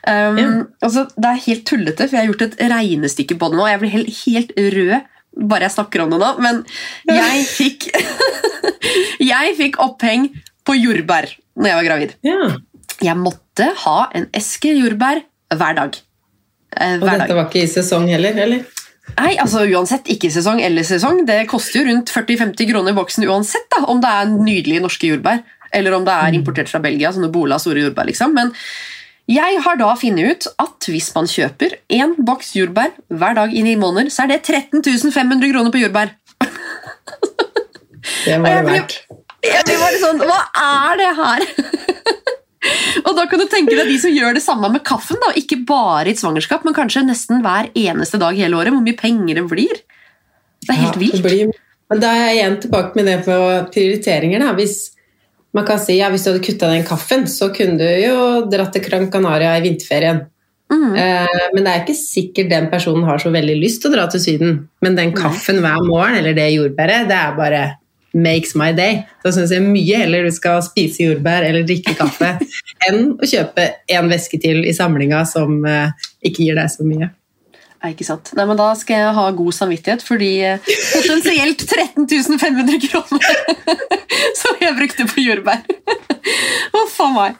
Um, Ja. altså, det er helt tullete, for jeg har gjort et regnestykke på det nå. Jeg blir helt, helt rød bare jeg snakker om det nå. Men jeg fikk Jeg fikk oppheng på jordbær når jeg var gravid. Ja, Jeg måtte ha en eske jordbær hver dag. Eh, Og dette var ikke i sesong heller, eller? Nei, altså Uansett, ikke sesong eller sesong. Det koster jo rundt 40-50 kroner boksen uansett da, om det er nydelige norske jordbær, eller om det er importert fra Belgia, sånne Bola store jordbær. liksom. Men jeg har da funnet ut at hvis man kjøper én boks jordbær hver dag i ni måneder, så er det 13 500 kroner på jordbær. Det var det verdt. Jeg blir bare sånn, Hva er det her? Og da kan du tenke deg de som gjør det samme med kaffen. da, Ikke bare i et svangerskap, men kanskje nesten hver eneste dag hele året. Hvor mye penger det blir. Det er helt Ja, vilt. blir- Men da er jeg igjen tilbake med det på prioriteringer. Da. Hvis man kan si ja, hvis du hadde kutta den kaffen, så kunne du jo dratt til Gran Canaria i vinterferien. Mm. Eh, men det er ikke sikkert den personen har så veldig lyst til å dra til Syden. Men den kaffen hver morgen, eller det jordbæret, det er bare makes my day. Da syns jeg mye heller du skal spise jordbær eller drikke kaffe enn å kjøpe en veske til i samlinga som eh, ikke gir deg så mye. Nei, ikke sant. Nei, men Da skal jeg ha god samvittighet, fordi eh, potensielt 13 500 kroner som jeg brukte på jordbær. Huff a meg.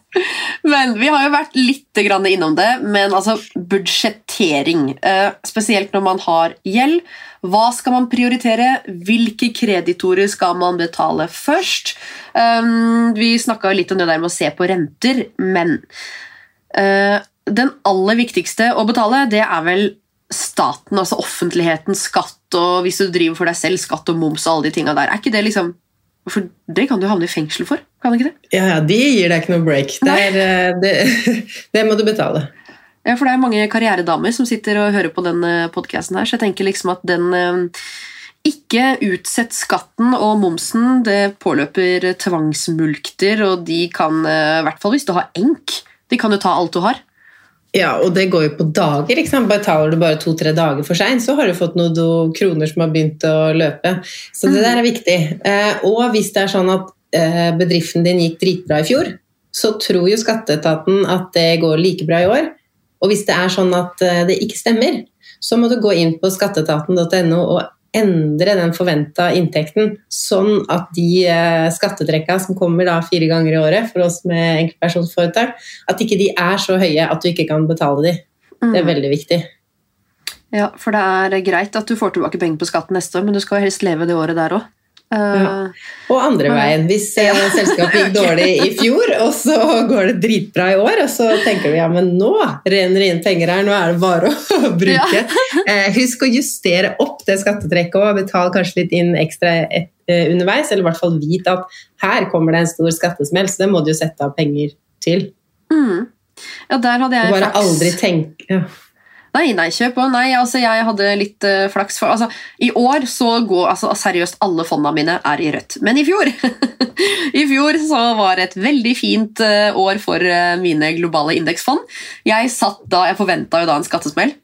Men vi har jo vært litt innom det, men altså budsjettering. eh, Spesielt når man har gjeld. Hva skal man prioritere? Hvilke kreditorer skal man betale først? Um, vi snakka litt om det der med å se på renter, men eh, den aller viktigste å betale, det er vel staten, altså offentligheten, skatt og hvis du driver for deg selv, skatt og moms og alle de tinga der. Er ikke det liksom For det kan du havne i fengsel for, kan det ikke det? Ja, ja, de gir deg ikke noe break. Det, er, eh, det, det må du betale. Ja, for det er mange karrieredamer som sitter og hører på den podkasten her, så jeg tenker liksom at den eh, ikke utsett skatten og momsen. Det påløper tvangsmulkter, og de kan, eh, i hvert fall hvis du har enk, de kan jo ta alt du har. Ja, og det går jo på dager. ikke sant? Betaler du bare to-tre dager for seint, så har du fått noen kroner som har begynt å løpe. Så det der er viktig. Eh, og hvis det er sånn at eh, bedriften din gikk dritbra i fjor, så tror jo skatteetaten at det går like bra i år. Og hvis det er sånn at eh, det ikke stemmer, så må du gå inn på skatteetaten.no og endre den forventa inntekten, sånn at de eh, skattetrekka som kommer da fire ganger i året for oss med enkeltpersonforetak, at ikke de er så høye at du ikke kan betale de. Det er veldig viktig. Ja, for det er greit at du får tilbake penger på skatten neste år, men du skal helst leve det året der òg. Ja. Og andre veien. Hvis eh, selskapet gikk dårlig i fjor, og så går det dritbra i år, og så tenker du ja, men nå renner det inn penger her, nå er det bare å bruke. Eh, husk å justere opp det skattetrekket og betal kanskje litt inn ekstra eh, underveis, eller i hvert fall vite at her kommer det en stor skattesmell, så det må du jo sette av penger til. Mm. Ja, der hadde jeg Bare flaks. aldri tenke ja. Nei, nei, kjøp på. nei. Altså, jeg hadde litt uh, flaks. For, altså, I år så går altså, seriøst alle fondene mine er i rødt. Men i fjor I fjor så var det et veldig fint uh, år for uh, mine globale indeksfond. Jeg satt da, jeg forventa jo da en skattesmell.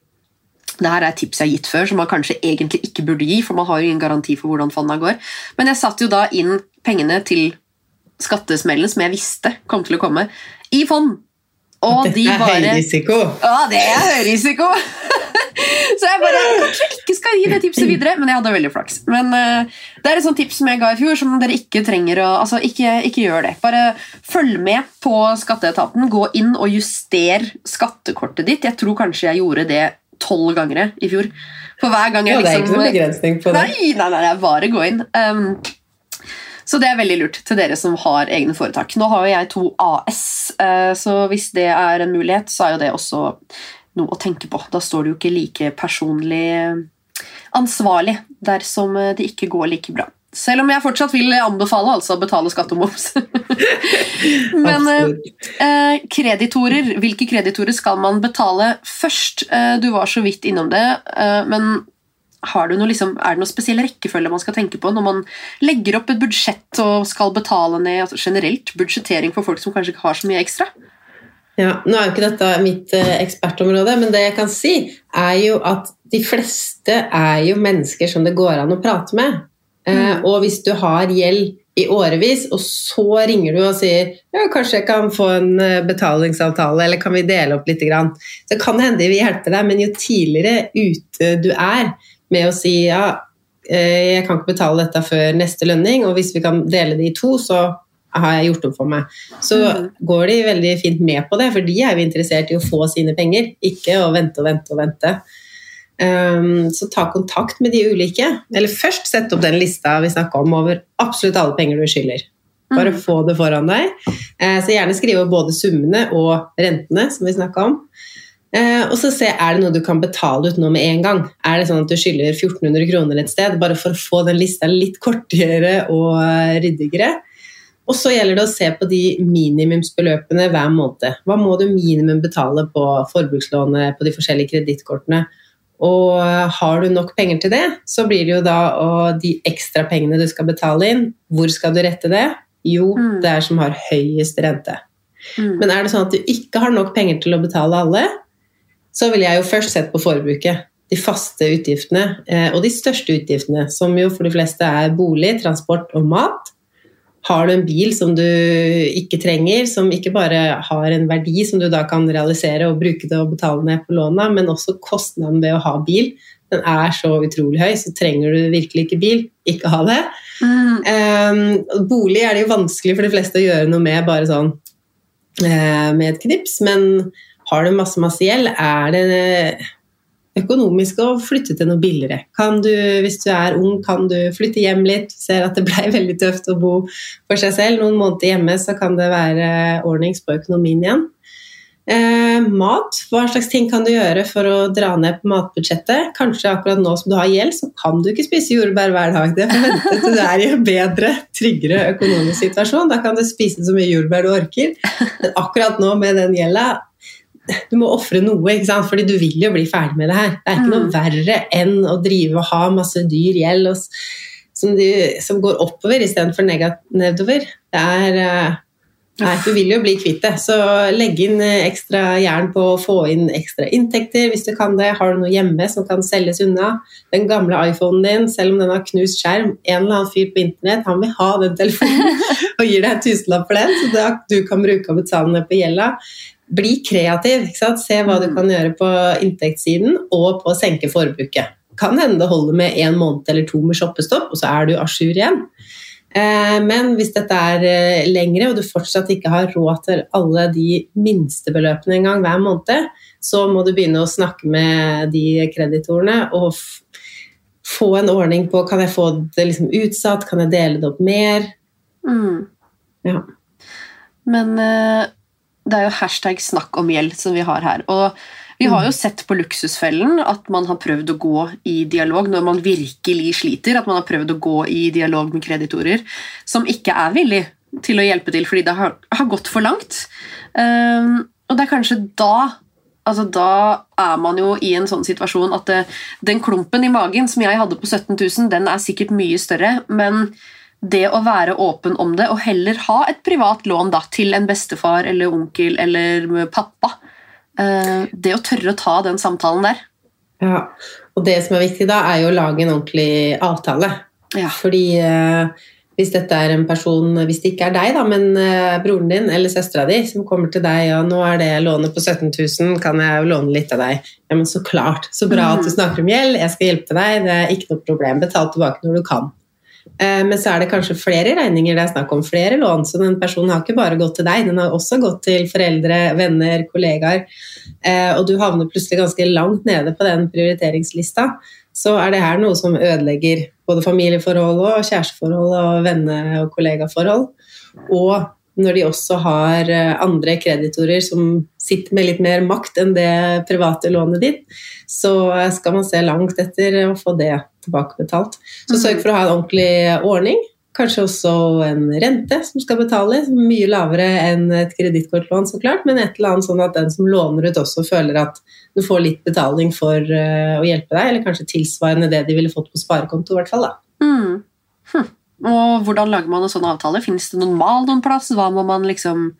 Dette er et tips jeg har gitt før, som man kanskje egentlig ikke burde gi, for man har jo ingen garanti for hvordan fondene går. Men jeg satte jo da inn pengene til skattesmellen som jeg visste kom til å komme, i fond. Og Dette de er bare høy risiko. ja, det er høy risiko! så jeg bare kanskje ikke skal gi det tipset videre, men jeg hadde veldig flaks. Men uh, det er et sånt tips som jeg ga i fjor, som dere ikke trenger å Altså, ikke, ikke gjør det. Bare følg med på skatteetaten. Gå inn og juster skattekortet ditt. Jeg tror kanskje jeg gjorde det tolv ganger i fjor. For hver gang jeg liksom Ja, det er ikke liksom noen begrensning på det. Nei, nei, nei, er bare gå inn. Um, så det er veldig lurt til dere som har egne foretak. Nå har jo jeg to AS, eh, så hvis det er en mulighet, så er jo det også noe å tenke på. Da står du jo ikke like personlig ansvarlig dersom det ikke går like bra. Selv om jeg fortsatt vil anbefale altså å betale skatt og moms. Men eh, eh, kreditorer, hvilke kreditorer skal man betale først? Eh, du var så vidt innom det, eh, men noe, liksom, er det noen spesiell rekkefølge man skal tenke på når man legger opp et budsjett og skal betale ned altså generelt budsjettering for folk som kanskje ikke har så mye ekstra? Ja, nå er jo ikke dette mitt eh, ekspertområde, men det jeg kan si, er jo at de fleste er jo mennesker som det går an å prate med. Eh, Mm. og hvis du har gjeld i årevis, og så ringer du og sier ja, kanskje jeg kan få en eh, betalingsavtale, eller kan vi dele opp litt, så kan det hende de vil hjelpe deg, men jo tidligere ute du er med å si ja, eh, jeg kan ikke betale dette før neste lønning, og hvis vi kan dele det i to, så har jeg gjort opp for meg. Så Mhm. går de veldig fint med på det, for de er jo interessert i å få sine penger, ikke å vente og vente og vente. Um, så ta kontakt med de ulike. Eller først sett opp den lista vi snakka om over absolutt alle penger du skylder. Bare Mm. få det foran deg. Uh, så gjerne skrive både summene og rentene, som vi snakka om. Eh, og så se er det noe du kan betale ut nå med en gang. Er det sånn at du skylder 1400 kroner et sted, bare for å få den lista litt kortere og ryddigere. Og så gjelder det å se på de minimumsbeløpene hver måned. Hva må du minimum betale på forbrukslånet, på de forskjellige kredittkortene? Og har du nok penger til det, så blir det jo da og de ekstra pengene du skal betale inn. Hvor skal du rette det? Jo, Mm. det er som har høyest rente. Mm. Men er det sånn at du ikke har nok penger til å betale alle, så ville jeg jo først sett på forbruket. De faste utgiftene eh, og de største utgiftene, som jo for de fleste er bolig, transport og mat. Har du en bil som du ikke trenger, som ikke bare har en verdi som du da kan realisere og bruke til å betale ned på låna, men også kostnaden ved å ha bil, den er så utrolig høy, så trenger du virkelig ikke bil. Ikke ha det. Mm. Um, bolig er det jo vanskelig for de fleste å gjøre noe med bare sånn uh, med et knips, men har du masse, masse gjeld, er det økonomisk å flytte til noe billigere. Kan du, hvis du er ung, kan du flytte hjem litt, ser at det ble veldig tøft å bo for seg selv. Noen måneder hjemme så kan det være ordnings på økonomien igjen. Eh, mat, hva slags ting kan du gjøre for å dra ned på matbudsjettet? Kanskje akkurat nå som du har gjeld, så kan du ikke spise jordbær hver dag. Det får vente til du er i en bedre, tryggere økonomisk situasjon. Da kan du spise så mye jordbær du orker. Men akkurat nå med den gjelda du må ofre noe, ikke sant? fordi du vil jo bli ferdig med det her. Det er ikke noe Mm. verre enn å drive og ha masse dyr gjeld som, som går oppover istedenfor nedover. Det er eh, Nei, du vil jo bli kvitt det. Så legg inn eh, ekstra jern på å få inn ekstra inntekter hvis du kan det. Har du noe hjemme som kan selges unna? Den gamle iPhonen din, selv om den har knust skjerm, en eller annen fyr på internett, han vil ha den telefonen og gir deg en tusenlapp for den, så du kan bruke og betale ned på gjelda. Bli kreativ. Se hva du kan gjøre på inntektssiden og på å senke forbruket. Kan hende det holder med en måned eller to med shoppestopp, og så er du a jour igjen. Eh, Men hvis dette er eh, lengre, og du fortsatt ikke har råd til alle de minstebeløpene en gang hver måned, så må du begynne å snakke med de kreditorene og få en ordning på kan jeg få det liksom utsatt, kan jeg dele det opp mer. Mm. Ja. Men eh, det er jo hashtag snakk om gjeld som vi har her. Og vi har jo sett på Luksusfellen at man har prøvd å gå i dialog når man virkelig sliter. At man har prøvd å gå i dialog med kreditorer som ikke er villig til å hjelpe til fordi det har, har gått for langt. Um, og det er kanskje da Altså, da er man jo i en sånn situasjon at det, den klumpen i magen som jeg hadde på 17 000, den er sikkert mye større, men det å være åpen om det, og heller ha et privat lån da, til en bestefar eller onkel eller pappa Det å tørre å ta den samtalen der. Ja. Og det som er viktig da, er jo å lage en ordentlig avtale. Ja. Fordi eh, hvis dette er en person, hvis det ikke er deg, da, men eh, broren din eller søstera di som kommer til deg og nå er det lånet på 17 000, kan jeg jo låne litt av deg? Ja, men så klart. Så bra at du snakker om gjeld, jeg skal hjelpe deg, det er ikke noe problem. Betal tilbake når du kan. Eh, Men så er det kanskje flere regninger det er snakk om, flere lån. Så den personen har ikke bare gått til deg, den har også gått til foreldre, venner, kollegaer. Eh, Og du havner plutselig ganske langt nede på den prioriteringslista. Så er det her noe som ødelegger både familieforhold og kjæresteforhold og venne- og kollegaforhold. Og når de også har eh, andre kreditorer som sitter med litt mer makt enn det private lånet ditt, så skal man se langt etter å få det tilbakebetalt. Så sørg for å ha en ordentlig ordning. Kanskje også en rente som skal betales, mye lavere enn et kredittkortlån, så klart, men et eller annet sånn at den som låner ut også føler at du får litt betaling for eh, å hjelpe deg, eller kanskje tilsvarende det de ville fått på sparekonto, i hvert fall. da. Mm. Hm. Og hvordan lager man en sånn avtale? Finnes det noen mal noen plass? Hva må man liksom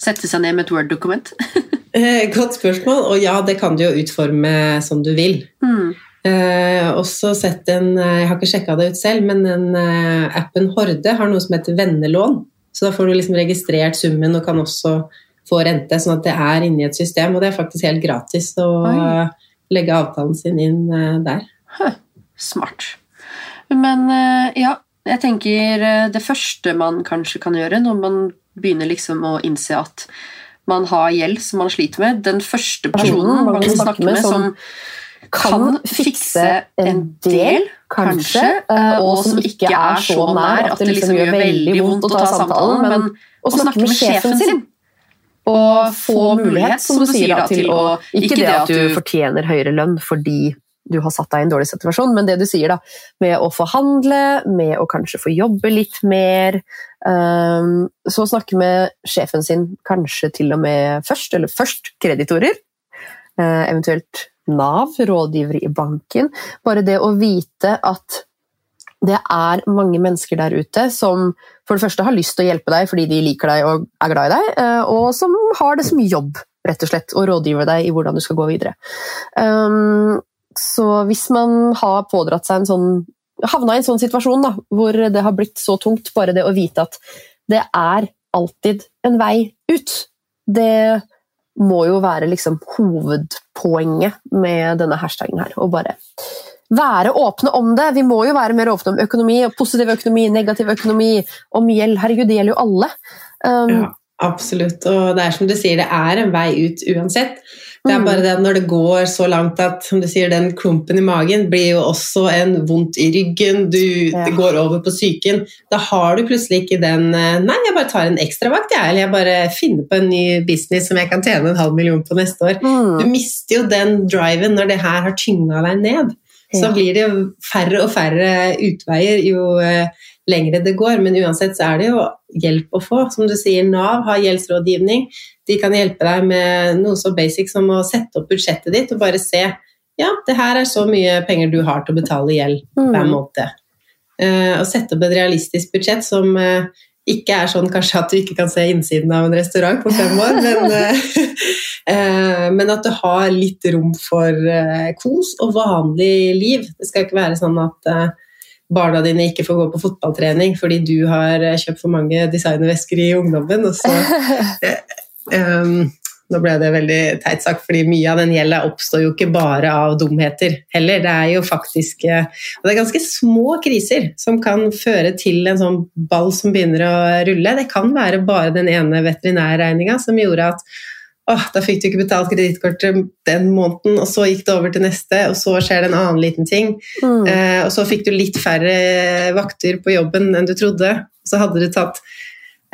sette seg ned med et Word-dokument? Eh, Godt spørsmål, og ja, det kan du jo utforme som du vil. Mm. Eh, også sett en, eh, Jeg har ikke sjekka det ut selv, men en, eh, appen Horde har noe som heter vennelån. Så da får du liksom registrert summen og kan også få rente, sånn at det er inni et system. Og det er faktisk helt gratis å Oi. eh, legge avtalen sin inn eh, der. Smart. Men ja, jeg tenker eh, det første man kanskje kan gjøre når man begynner liksom å innse at man har gjeld som man sliter med Den første personen man kan snakke med som kan fikse en del, kanskje, eh, og som ikke er så nær at det liksom gjør veldig vondt å ta samtalen, men å snakke med sjefen sin. Og få mulighet, som du sier, da, til å Ikke det at du fortjener høyere lønn fordi du har satt deg i en dårlig situasjon, men det du sier da, med å forhandle, med å kanskje få jobbe litt mer, um, så snakke med sjefen sin kanskje til og med først, eller først kreditorer, Uh, eventuelt Nav, rådgivere i banken. Bare det å vite at det er mange mennesker der ute som for det første har lyst til å hjelpe deg fordi de liker deg og er glad i deg, eh, og som har det som jobb, rett og slett, å rådgive deg i hvordan du skal gå videre. Um, så hvis man har pådratt seg en sånn havna i en sånn situasjon da, hvor det har blitt så tungt, bare det å vite at det er alltid en vei ut, det må jo være liksom hovedpoenget med denne hashtagen her. Å bare være åpne om det. Vi må jo være mer åpne om økonomi, positiv økonomi, negativ økonomi, om gjeld. Herregud, det gjelder jo alle. Um, Ja, absolutt. Og det er som du sier, det er en vei ut uansett. Det er Mm. bare det at når det går så langt at som du sier, den klumpen i magen blir jo også en vondt i ryggen, du, Ja. det går over på psyken. Da har du plutselig ikke den eh, Nei, jeg bare tar en ekstravakt, jeg, eller jeg bare finner på en ny business som jeg kan tjene en halv million på neste år. mm, Du mister jo den driven når det her har tynga deg ned. Så blir det jo færre og færre utveier jo eh, lengre det går. Men uansett så er det jo hjelp å få. Som du sier, Nav har gjeldsrådgivning. De kan hjelpe deg med noe så basic som å sette opp budsjettet ditt og bare se ja, det her er så mye penger du har til å betale gjeld hver mm. måned. Eh, og sette opp et realistisk budsjett som uh, ikke er sånn kanskje at du ikke kan se innsiden av en restaurant på fem år, men, uh, men at du har litt rom for kos og vanlig liv. Det skal ikke være sånn at barna dine ikke får gå på fotballtrening fordi du har eh, kjøpt for mange designervesker i ungdommen. Og så, um, nå ble det veldig teit sagt, fordi mye av den gjelda oppstår jo ikke bare av dumheter heller. Det er jo faktisk eh, Og det er ganske små kriser som kan føre til en sånn ball som begynner å rulle. Det kan være bare den ene veterinærregninga som gjorde at åh, da fikk du ikke betalt kredittkortet den måneden, og så gikk det over til neste, og så skjer det en annen liten ting. Mm. Eh, og så fikk du litt færre vakter på jobben enn du trodde. Så hadde du tatt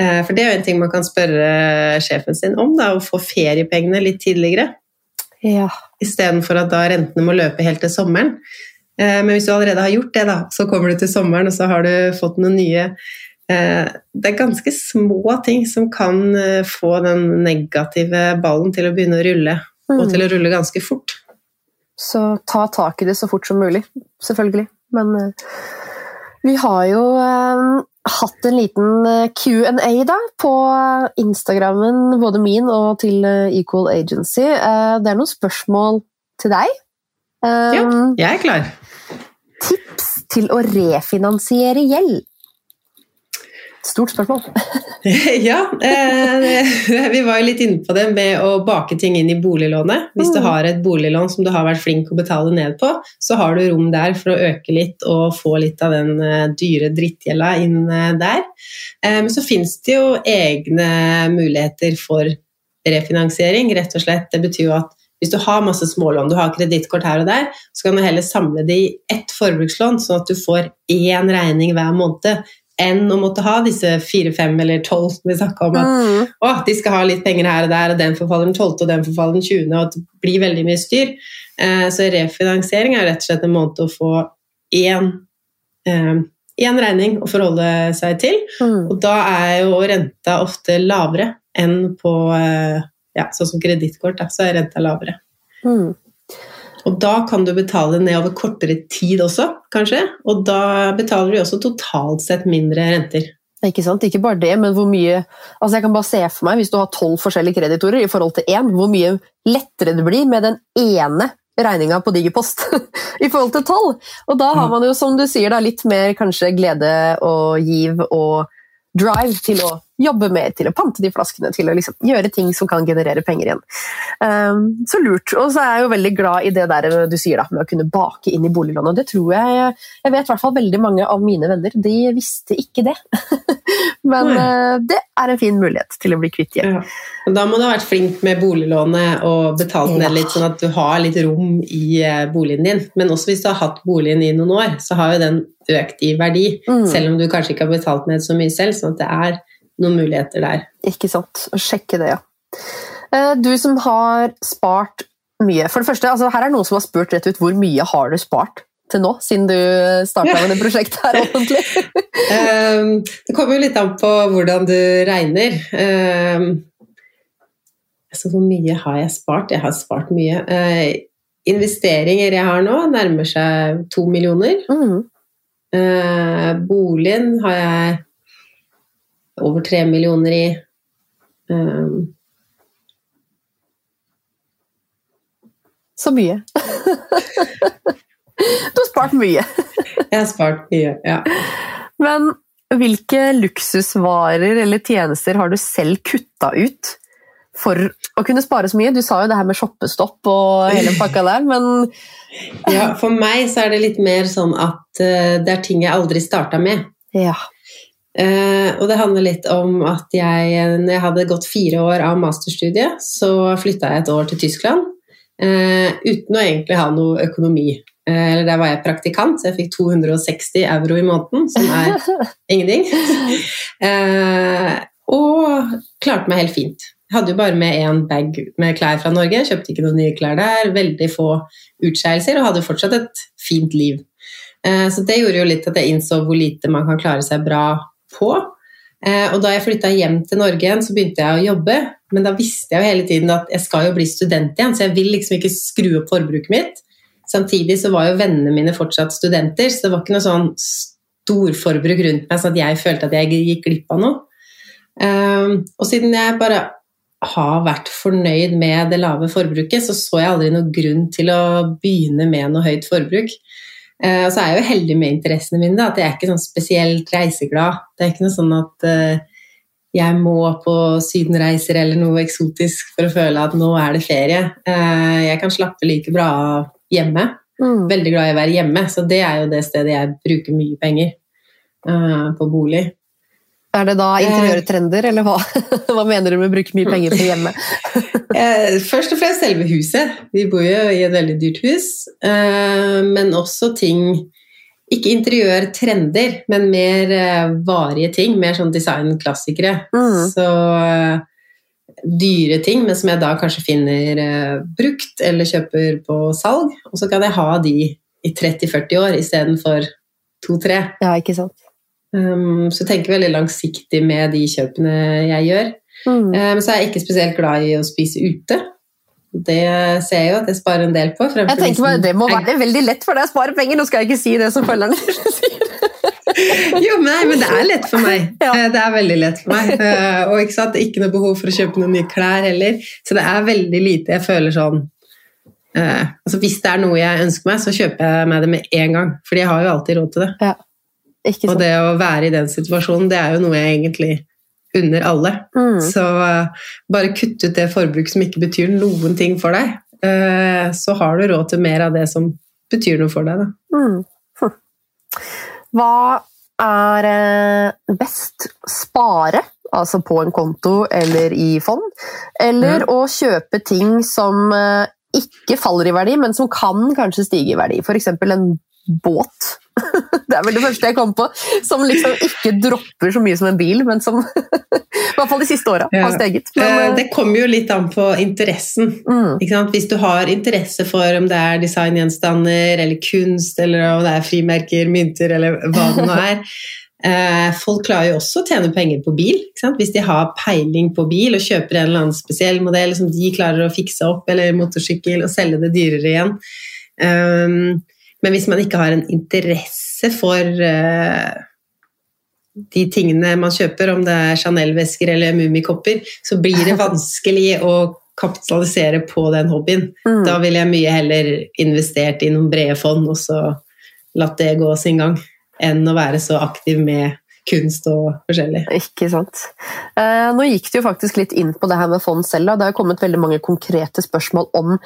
eh, For det er jo en ting man kan spørre sjefen sin om, da, å få feriepengene litt tidligere. Ja. Istedenfor at da rentene må løpe helt til sommeren. Eh, men hvis du allerede har gjort det, da, så kommer du til sommeren, og så har du fått noen nye Det er ganske små ting som kan eh, få den negative ballen til å begynne å rulle, og Mm. til å rulle ganske fort. Så ta tak i det så fort som mulig, selvfølgelig. Men eh, vi har jo eh, hatt en liten eh, Q&A da, på Instagrammen, både min og til eh, Equal Agency. Eh, det er noen spørsmål til deg. Eh, Ja. Jeg er klar. Tips til å refinansiere gjeld? Stort spørsmål. ja, eh, vi var jo litt inne på det med å bake ting inn i boliglånet. Hvis du Mm. har et boliglån som du har vært flink å betale ned på, så har du rom der for å øke litt og få litt av den eh, dyre drittgjelda inn der. der. Eh, Men så finnes det jo egne muligheter for refinansiering, rett og slett. Det betyr jo at hvis du har masse smålån, du har kredittkort her og der, så kan du heller samle det i ett forbrukslån, sånn at du får én regning hver måned enn å måtte ha disse fire, fem eller tolv som vi snakka om. At Mm. å, de skal ha litt penger her og der, og den forfaller den 12., og den forfaller den 20., og at det blir veldig mye styr. Eh, så refinansiering er rett og slett en måte å få én, eh, én regning å forholde seg til. Mm. Og da er jo renta ofte lavere enn på eh, ja, sånn som kredittkort. Så er renta lavere. Mm. Og da kan du betale ned over kortere tid også, kanskje. Og da betaler du også totalt sett mindre renter. Ikke sant? Ikke bare det, men hvor mye altså Jeg kan bare se for meg, hvis du har tolv forskjellige kreditorer i forhold til én, hvor mye lettere det blir med den ene regninga på Digipost i forhold til tolv. Og da har man jo, som du sier, da, litt mer kanskje glede og giv og drive til å jobbe mer, til å pante de flaskene, til å liksom gjøre ting som kan generere penger igjen. Um, så lurt. Og så er jeg jo veldig glad i det der du sier da, med å kunne bake inn i boliglånet. Det tror jeg Jeg vet i hvert fall veldig mange av mine venner, de visste ikke det. Men eh, det er en fin mulighet til å bli kvitt gjeld. Ja. Da må du ha vært flink med boliglånet og betalt ned litt, sånn at du har litt rom i eh, boligen din. Men også hvis du har hatt boligen i noen år, så har jo den økt i verdi. Mm. Selv om du kanskje ikke har betalt ned så mye selv, sånn at det er noen muligheter der. Ikke sant. Sjekke det, ja. Eh, Du som har spart mye. For det første, altså, her er noen som har spurt rett ut hvor mye har du spart til nå, siden du starta med det prosjektet her offentlig. Ehm, det kommer jo litt an på hvordan du regner. Ehm, altså, hvor mye har jeg spart? Jeg har spart mye. Eh, investeringer jeg har nå, nærmer seg to millioner. Mm. Boligen har jeg over tre millioner i. Um, Så mye. Du har spart mye. jeg har spart mye, ja. Men hvilke luksusvarer eller tjenester har du selv kutta ut for å kunne spare så mye? Du sa jo det her med shoppestopp og hele pakka der, men ja. For meg så er det litt mer sånn at eh, det er ting jeg aldri starta med. ja. Eh, og det handler litt om at jeg, når jeg hadde gått fire år av masterstudiet, så flytta jeg et år til Tyskland eh, uten å egentlig ha noe økonomi. Eh, eller der var jeg praktikant, så jeg fikk 260 euro i måneden, som er ingenting. Eh, og klarte meg helt fint. Jeg hadde jo bare med én bag med klær fra Norge, kjøpte ikke noen nye klær der, veldig få utskeielser og hadde fortsatt et fint liv. Eh, Så det gjorde jo litt at jeg innså hvor lite man kan klare seg bra på. Eh, Og da jeg flytta hjem til Norge igjen, så begynte jeg å jobbe. Men da visste jeg jo hele tiden at jeg skal jo bli student igjen, så jeg vil liksom ikke skru opp forbruket mitt. Samtidig så var jo vennene mine fortsatt studenter, så det var ikke noe sånn storforbruk rundt meg, så at jeg følte at jeg gikk glipp av noe. Eh, Og siden jeg bare har vært fornøyd med det lave forbruket, så så jeg aldri noen grunn til å begynne med noe høyt forbruk. Eh, og så er jeg jo heldig med interessene mine, da, at jeg er ikke sånn spesielt reiseglad. Det er ikke noe sånn at eh, jeg må på sydenreiser eller noe eksotisk for å føle at nå er det ferie. Eh, jeg kan slappe like bra av hjemme. Mm. Veldig glad i å være hjemme, så det er jo det stedet jeg bruker mye penger på bolig. Er det da interiørtrender, eller hva? hva mener du med å bruke mye penger på hjemme? Eh, først og fremst selve huset. Vi bor jo i et veldig dyrt hus. Eh, men også ting Ikke interiørtrender, men mer eh, varige ting. Mer sånn designklassikere. Mm. Så eh, dyre ting, men som jeg da kanskje finner eh, brukt eller kjøper på salg. Og så kan jeg ha de i 30-40 år istedenfor to-tre. Ja, ikke sant? Um, så jeg tenker veldig langsiktig med de kjøpene jeg gjør. Mm. Um, Men så er jeg ikke spesielt glad i å spise ute. Det ser jeg jo at jeg sparer en del på. Jeg tenker bare, Det må være veldig lett for deg å spare penger, nå skal jeg ikke si det som følgerne sier. Jo, men nei, men det er lett for meg. Ja. Eh, Det er veldig lett for meg. Eh, Og ikke sant, ikke noe behov for å kjøpe noen nye klær heller. Så det er veldig lite jeg føler sånn eh, altså Hvis det er noe jeg ønsker meg, så kjøper jeg meg det med en gang. Fordi jeg har jo alltid råd til det. Ikke Og det å være i den situasjonen, det er jo noe jeg egentlig unner alle. Mm. Så uh, bare kutt ut det forbruk som ikke betyr noen ting for deg. Uh, så har du råd til mer av det som betyr noe for deg. Da. Mm. Hm. Hva er eh, best? Spare, altså på en konto eller i fond, eller å kjøpe ting som ikke faller i verdi, men som kan kanskje stige i verdi? F.eks. en båt Det er vel det første jeg kom på, som liksom ikke dropper så mye som en bil, men som i hvert fall de siste åra har steget. Men, Eh, eh, Det kommer jo litt an på interessen. mm? Hvis du har interesse for om det er designgjenstander eller kunst, eller om det er frimerker, mynter eller hva det nå er eh, Folk klarer jo også å tjene penger på bil. Hvis de har peiling på bil og kjøper en eller annen spesiell modell som de klarer å fikse opp, eller motorsykkel, og selge det dyrere igjen. Um, men hvis man ikke har en interesse for uh, de tingene man kjøper, om det er Chanel-vesker eller Mummikopper, så blir det vanskelig å kapitalisere på den hobbyen. mm. Da ville jeg mye heller investert i noen brede fond og så latt det gå sin gang, enn å være så aktiv med kunst og forskjellig. Ikke sant. Eh, nå gikk det jo faktisk litt inn på det her med fond selv. da. Det har kommet veldig mange konkrete spørsmål om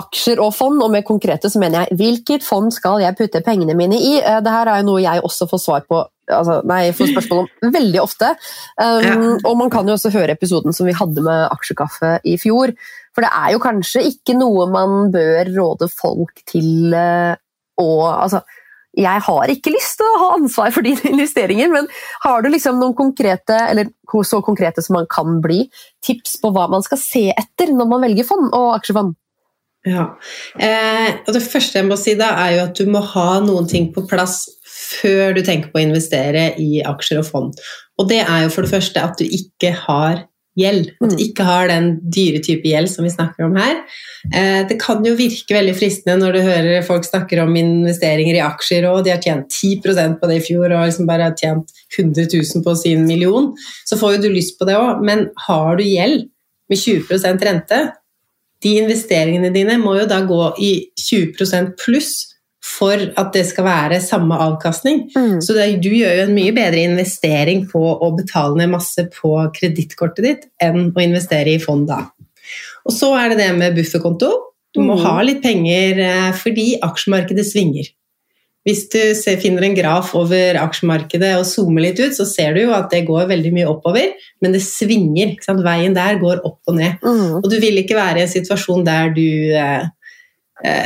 aksjer og fond. Og med konkrete så mener jeg hvilket fond skal jeg putte pengene mine i? Eh, det her er jo noe jeg også får svar på altså, nei, får spørsmål om veldig ofte. Um, Ja. Og man kan jo også høre episoden som vi hadde med aksjekaffe i fjor. For det er jo kanskje ikke noe man bør råde folk til eh, å altså, jeg har ikke lyst til å ha ansvar for dine investeringer, men har du liksom noen konkrete, eller så konkrete som man kan bli, tips på hva man skal se etter når man velger fond og aksjefond? Ja. Eh, og det første jeg må si da, er jo at du må ha noen ting på plass før du tenker på å investere i aksjer og fond. Og det er jo for det første at du ikke har gjeld. At du Mm. ikke har den dyre type gjeld som vi snakker om her. Eh, det kan jo virke veldig fristende når du hører folk snakker om investeringer i aksjer, og de har tjent 10% på det i fjor og liksom bare har tjent 100 000 på sin million. Så får jo du lyst på det òg, men har du gjeld med 20% rente, de investeringene dine må jo da gå i 20% pluss for at det skal være samme avkastning. Mm. Så det, du gjør jo en mye bedre investering på å betale ned masse på kredittkortet ditt enn å investere i fond da. Og så er det det med bufferkonto. Du må Mm. ha litt penger eh, fordi aksjemarkedet svinger. Hvis du ser, finner en graf over aksjemarkedet og zoomer litt ut, så ser du jo at det går veldig mye oppover, men det svinger. Veien der går opp og ned. Mm. Og du vil ikke være i en situasjon der du eh,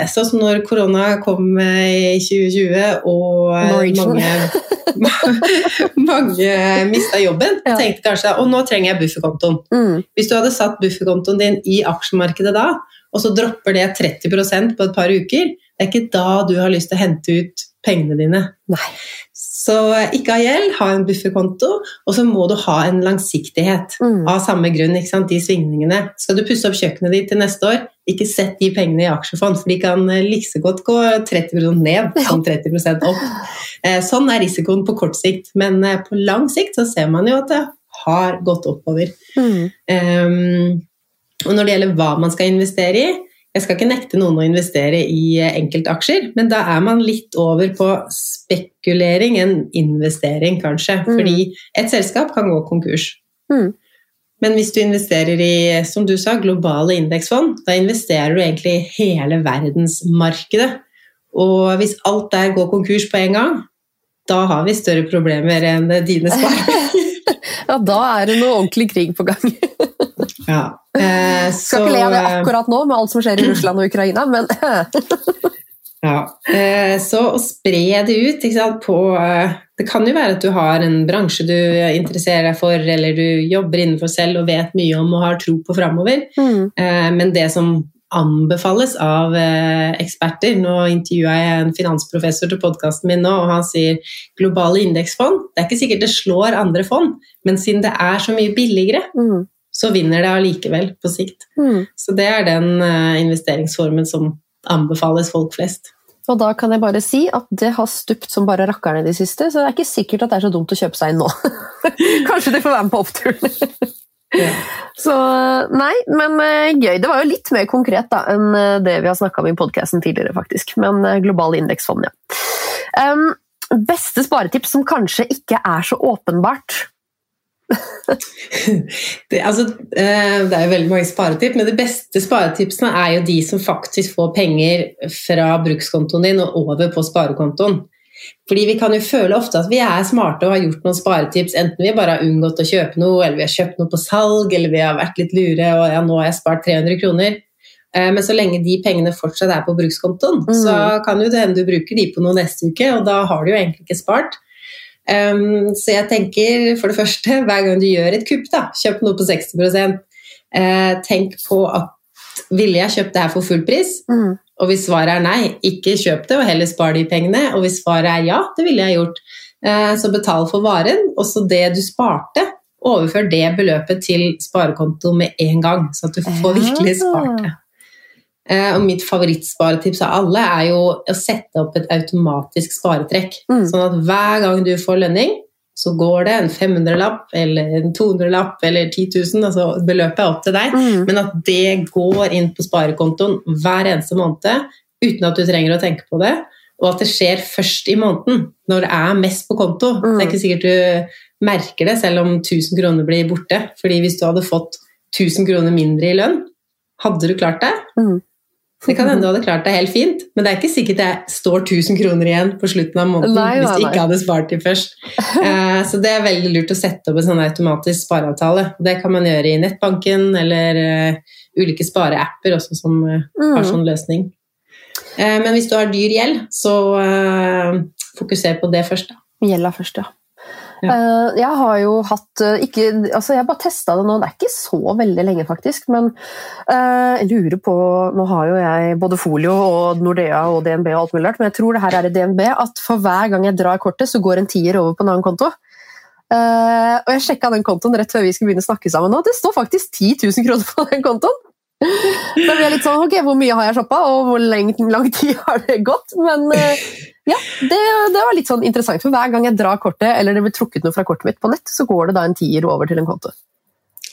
Sånn som når korona kom eh, i 2020 og Norwegian. mange, mange mista jobben. Ja. Tenkte kanskje og nå trenger jeg bufferkontoen. Mm. Hvis du hadde satt bufferkontoen din i aksjemarkedet da, og så dropper det 30% på et par uker, det er ikke da du har lyst til å hente ut pengene dine. Nei. Så ikke ha gjeld, ha en bufferkonto, og så må du ha en langsiktighet. Mm. Av samme grunn, ikke sant? de svingningene. Skal du pusse opp kjøkkenet ditt til neste år, ikke sett de pengene i aksjefond, for de kan eh, like godt gå 30% ned som 30% opp. Eh, Sånn er risikoen på kort sikt, men eh, på lang sikt så ser man jo at det har gått oppover. Mm. Um, og når det gjelder hva man skal investere i, jeg skal ikke nekte noen å investere i eh, enkeltaksjer, men da er man litt over på spekulering enn investering, kanskje. Mm. Fordi et selskap kan gå konkurs. Mm. Men hvis du investerer i som du sa, globale indeksfond, da investerer du egentlig i hele verdensmarkedet. Og hvis alt der går konkurs på en gang, da har vi større problemer enn dine sparepenger. Ja, da er det noe ordentlig krig på gang. Ja. eh, Skal ikke le av det akkurat nå med alt som skjer i Russland og Ukraina, men Ja, eh, så å spre det ut sant, på eh, Det kan jo være at du har en bransje du interesserer deg for, eller du jobber innenfor selv og vet mye om og har tro på framover, mm. eh, men det som anbefales av eh, eksperter Nå intervjua jeg en finansprofessor til podkasten min nå, og han sier globale indeksfond Det er ikke sikkert det slår andre fond, men siden det er så mye billigere, Mm. Så vinner det allikevel på sikt. Mm. Så det er den eh, investeringsformen som anbefales folk flest. Og da kan jeg bare si at det har stupt som bare rakkerne de siste, så det er ikke sikkert at det er så dumt å kjøpe seg inn nå. Kanskje de får være med på oppturen. Ja. Så nei, men eh, gøy. Det var jo litt mer konkret da, enn eh, det vi har snakka om i podkasten tidligere, faktisk. Men global indeksfond, ja. Um, beste sparetips som kanskje ikke er så åpenbart. Det, altså, eh, det er jo veldig mange sparetips, men de beste sparetipsene er jo de som faktisk får penger fra brukskontoen din og over på sparekontoen. Fordi vi kan jo føle ofte at vi er smarte og har gjort noen sparetips, enten vi bare har unngått å kjøpe noe, eller vi har kjøpt noe på salg, eller vi har vært litt lure og ja, nå har jeg spart 300 kroner. Eh, Men så lenge de pengene fortsatt er på brukskontoen, Mm. så kan jo det hende du bruker de på noe neste uke, og da har du jo egentlig ikke spart. Um, så jeg tenker for det første, hver gang du gjør et kupp, da, kjøp noe på 60 uh, tenk på at ville jeg kjøpt det her for full pris? Mm. Og hvis svaret er nei, ikke kjøp det og heller spar de pengene. Og hvis svaret er ja, det ville jeg gjort, uh, så betal for varen. Og så det du sparte, overfør det beløpet til sparekonto med en gang, så at du får virkelig spart det. Eh, Og mitt favorittsparetips av alle er jo å sette opp et automatisk sparetrekk. Mm. Sånn at hver gang du får lønning, så går det en 500-lapp eller en 200-lapp eller 10 000, altså beløpet er opp til deg. Mm. Men at det går inn på sparekontoen hver eneste måned uten at du trenger å tenke på det. Og at det skjer først i måneden, når det er mest på konto. Mm. Det er ikke sikkert du merker det, selv om 1000 kroner blir borte. Fordi hvis du hadde fått 1000 kroner mindre i lønn, hadde du klart det? Mm. Det kan hende du hadde klart det helt fint, men det er ikke sikkert det står 1000 kroner igjen på slutten av måneden Nei, hvis du ikke hadde spart dem først. Eh, så det er veldig lurt å sette opp en sånn automatisk spareavtale. Det kan man gjøre i nettbanken eller eh, ulike spareapper også som eh, har Mm. sånn løsning. Men hvis du har dyr gjeld, så fokuser på det først. Da. Gjelda først, ja. Ja. Eh, jeg har jo hatt eh, ikke, altså Jeg bare testa det nå, det er ikke så veldig lenge, faktisk. Men eh, jeg lurer på Nå har jo jeg både Folio og Nordea og DNB og alt mulig rart, men jeg tror det her er i DNB at for hver gang jeg drar kortet, så går en tier over på en annen konto. Og jeg sjekka den kontoen rett før vi skulle begynne å snakke sammen nå. Det står faktisk 10 000 kroner på den kontoen! Da blir jeg litt sånn, ok, Hvor mye har jeg shoppa, og hvor lang, tid har det gått? Men ja, det, det var litt sånn interessant, for hver gang jeg drar kortet, eller det blir trukket noe fra kortet mitt på nett, så går det da en tier over til en konto.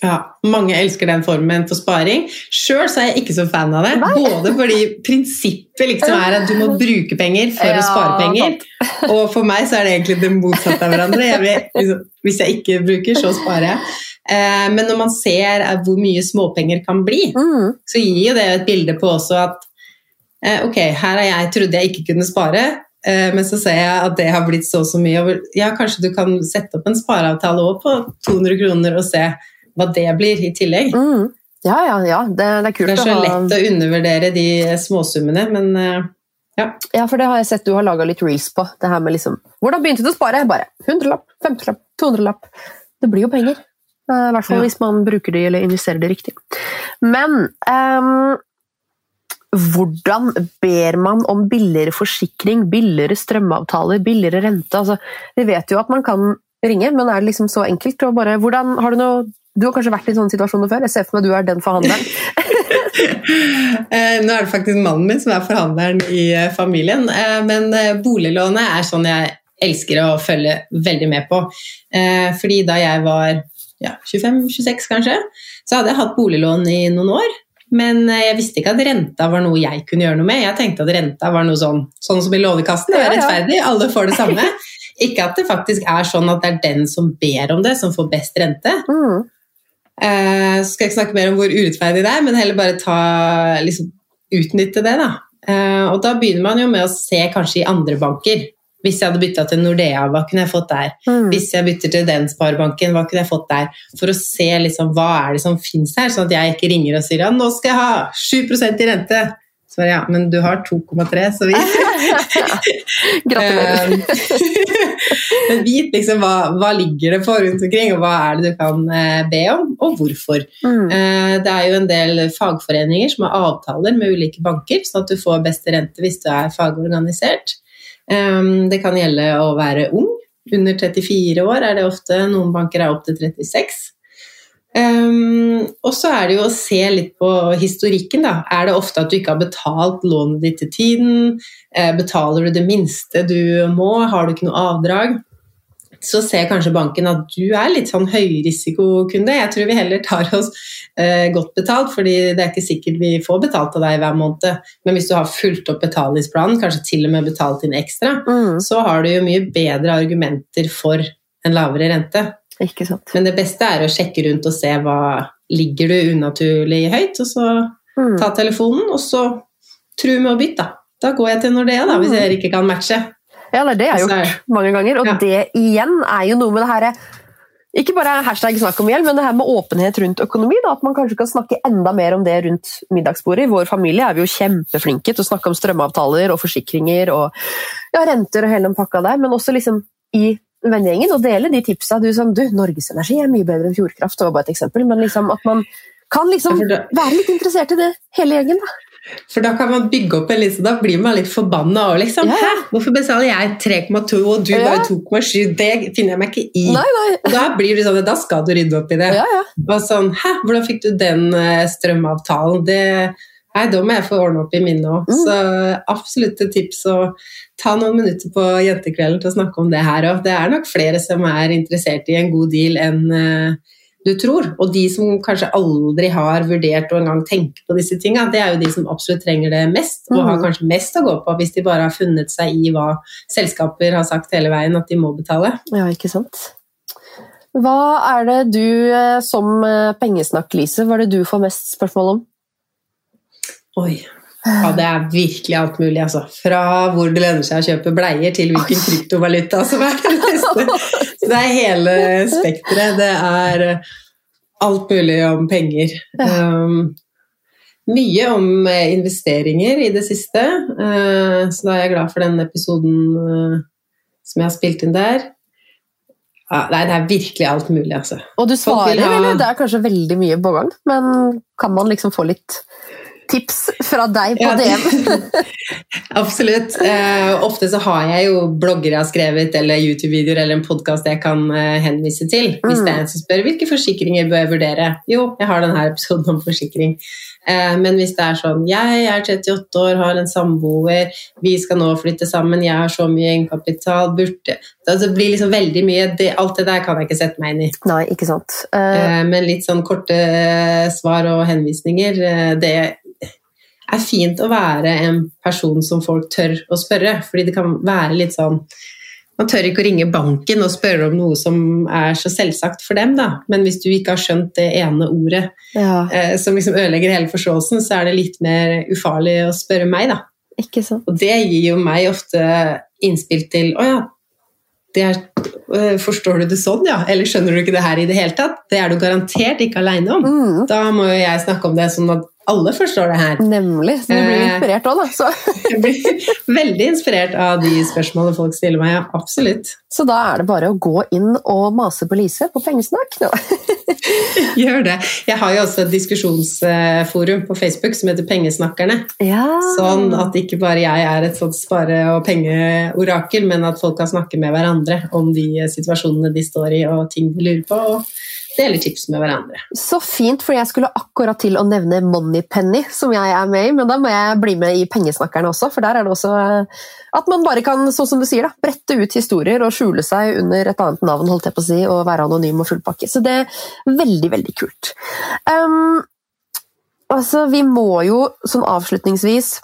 Ja, Mange elsker den formen for sparing. Sjøl er jeg ikke så fan av det. Nei. Både fordi prinsippet liksom er at du må bruke penger for Ja, å spare penger. Og for meg så er det egentlig det motsatte av hverandre. Jeg vil, liksom, hvis jeg ikke bruker, så sparer jeg. Eh, men når man ser hvor mye småpenger kan bli, Mm, så gir jo det et bilde på også at eh, ok, her har jeg trodde jeg ikke kunne spare, men så ser jeg at det har blitt så og så mye. Ja, kanskje du kan sette opp en spareavtale òg på 200 kroner og se hva det blir i tillegg. mm. Ja, ja, ja, det, det er kult Det er så å ha lett å undervurdere de småsummene, men ja. Ja, for det har jeg sett du har laga litt reels på. Det her med liksom Hvordan begynte du å spare? Bare 100-lapp, 50-lapp, 200-lapp. Det blir jo penger. Eh, I hvert fall Ja. hvis man bruker de eller investerer det riktig. Men ehm, hvordan ber man om billigere forsikring, billigere strømavtaler, billigere rente? Altså, vi vet jo at man kan ringe, men er det liksom så enkelt? Og bare, hvordan, har du, noe, du har kanskje vært i sånne situasjoner før? Jeg ser for meg du er den forhandleren. Eh, Nå er det faktisk mannen min som er forhandleren i eh, familien, eh, men boliglånet er sånn jeg elsker å følge veldig med på. Fordi da jeg var ja, 25-26 kanskje, så hadde jeg hatt boliglån i noen år. Men eh, jeg visste ikke at renta var noe jeg kunne gjøre noe med. Jeg tenkte at renta var noe sånn, sånn som i Lånekassen, det er rettferdig, alle får det samme. Ikke at det faktisk er sånn at det er den som ber om det, som får best rente. Mm. Uh, så skal jeg ikke snakke mer om hvor urettferdig det er, men heller bare ta, liksom, utnytte det. Da. Uh, og da begynner man jo med å se kanskje i andre banker. Hvis jeg hadde bytta til Nordea, hva kunne jeg fått der? Mm. Hvis jeg bytter til den sparebanken, hva kunne jeg fått der? For å se liksom, hva er det som fins her, sånn at jeg ikke ringer og sier ja, nå skal jeg ha 7 i rente. Så bare, ja, men du har 2,3, så vi Gratulerer. Eh, Men vit liksom hva, hva ligger det på rundt omkring, og hva er det du kan eh, be om, og hvorfor. Mm. Eh, Det er jo en del fagforeninger som har avtaler med ulike banker, sånn at du får beste rente hvis du er fagorganisert. Eh, Det kan gjelde å være ung. Under 34 år er det ofte, noen banker er opp til 36. Um, og så er det jo å se litt på historikken. da. Er det ofte at du ikke har betalt lånet ditt til tiden? Eh, betaler du det minste du må? Har du ikke noe avdrag? Så ser kanskje banken at du er litt sånn høyrisikokunde. Jeg tror vi heller tar oss eh, godt betalt, fordi det er ikke sikkert vi får betalt av deg hver måned. Men hvis du har fulgt opp betalingsplanen, kanskje til og med betalt inn ekstra, Mm. så har du jo mye bedre argumenter for en lavere rente. Ikke sant. Men det beste er å sjekke rundt og se hva ligger du unaturlig høyt, og så Mm. ta telefonen, og så tru med å bytte. Da. da går jeg til Nordea, da, hvis jeg ikke kan matche. Ja, det er det jeg har gjort mange ganger. Og Ja. det igjen er jo noe med det herre ikke bare hashtag snakk om gjeld, men det her med åpenhet rundt økonomi. Da, at man kanskje kan snakke enda mer om det rundt middagsbordet. I vår familie er vi jo kjempeflinke til å snakke om strømavtaler og forsikringer og ja, renter og hele den pakka der, men også liksom i vennegjengen og dele de tipsa. Du som du, Norges Energi er mye bedre enn Fjordkraft, det var bare et eksempel. Men liksom at man kan liksom være litt interessert i det, hele gjengen. da. For da kan man bygge opp en liste, da blir man litt forbanna òg, liksom. Ja. Hæ, hvorfor betaler jeg 3,2 og du Ja. bare 2,7? Det finner jeg meg ikke i. Nei, nei. Da blir det sånn, da skal du rydde opp i det. Ja, ja. Og sånn, hæ, hvordan fikk du den eh, strømavtalen? Det, nei, da må jeg få ordne opp i minnet òg. Mm. Så absolutt et tips å ta noen minutter på jentekvelden til å snakke om det her òg. Det er nok flere som er interessert i en god deal enn eh, du tror. Og de som kanskje aldri har vurdert å engang tenke på disse tinga, det er jo de som absolutt trenger det mest, og har Mhm. kanskje mest å gå på hvis de bare har funnet seg i hva selskaper har sagt hele veien at de må betale. Ja, ikke sant. Hva er det du eh, som eh, pengesnakk, Lise, hva er det du får mest spørsmål om? Oi. Ja, det er virkelig alt mulig, altså. Fra hvor det lønner seg å kjøpe bleier, til hvilken kryptovaluta som er det beste. Så det er hele spekteret. Det er alt mulig om penger. Um, mye om eh, investeringer i det siste, uh, så da er jeg glad for den episoden uh, som jeg har spilt inn der. Ja, nei, det er virkelig alt mulig, altså. Og du svarer, ha- eller? Det er kanskje veldig mye på gang, men kan man liksom få litt tips fra deg på DM? Absolutt. Uh, ofte så har jeg jo blogger jeg har skrevet, eller YouTube-videoer eller en podkast jeg kan uh, henvise til. Hvis Mm. det er en som spør hvilke forsikringer bør jeg vurdere. Jo, jeg har denne episoden om forsikring. Eh, men hvis det er sånn jeg er 38 år, har en samboer, vi skal nå flytte sammen, jeg har så mye egenkapital, burde Det altså, blir liksom veldig mye det, Alt det der kan jeg ikke sette meg inn i. Nei, ikke sant. Eh, men litt sånn korte svar og henvisninger, det er fint å være en person som folk tør å spørre, fordi det kan være litt sånn man tør ikke å ringe banken og spørre om noe som er så selvsagt for dem, da. Men hvis du ikke har skjønt det ene ordet ja, eh, som liksom ødelegger hele forståelsen, så er det litt mer ufarlig å spørre meg, da. ikke sant. Og det gir jo meg ofte innspill til Å ja, det er, øh, forstår du det sånn, ja? Eller skjønner du ikke det her i det hele tatt? Det er du garantert ikke aleine om. Mm, Da må jo jeg snakke om det sånn at alle forstår det her. nemlig. Så du blir Eh. inspirert òg, da. Så, Jeg blir veldig inspirert av de spørsmålene folk stiller meg, ja. Absolutt. så da er det bare å gå inn og mase på Lise på pengesnakk. nå. Gjør det. Jeg har jo også et diskusjonsforum på Facebook som heter Pengesnakkerne. Ja. Sånn at ikke bare jeg er et sånt spare- og pengeorakel, men at folk kan snakke med hverandre om de situasjonene de står i og ting de lurer på, og deler tips med hverandre. Så fint, for jeg skulle akkurat til å nevne Moneypenny, som jeg er med i, men da må jeg bli med i Pengesnakkerne også, for der er det også eh, at man bare kan, sånn som du sier, da, brette ut historier og skjule seg under et annet navn, holdt jeg på å si, og være anonym og full pakke. Så det er veldig, veldig kult. Um, altså, vi må jo sånn avslutningsvis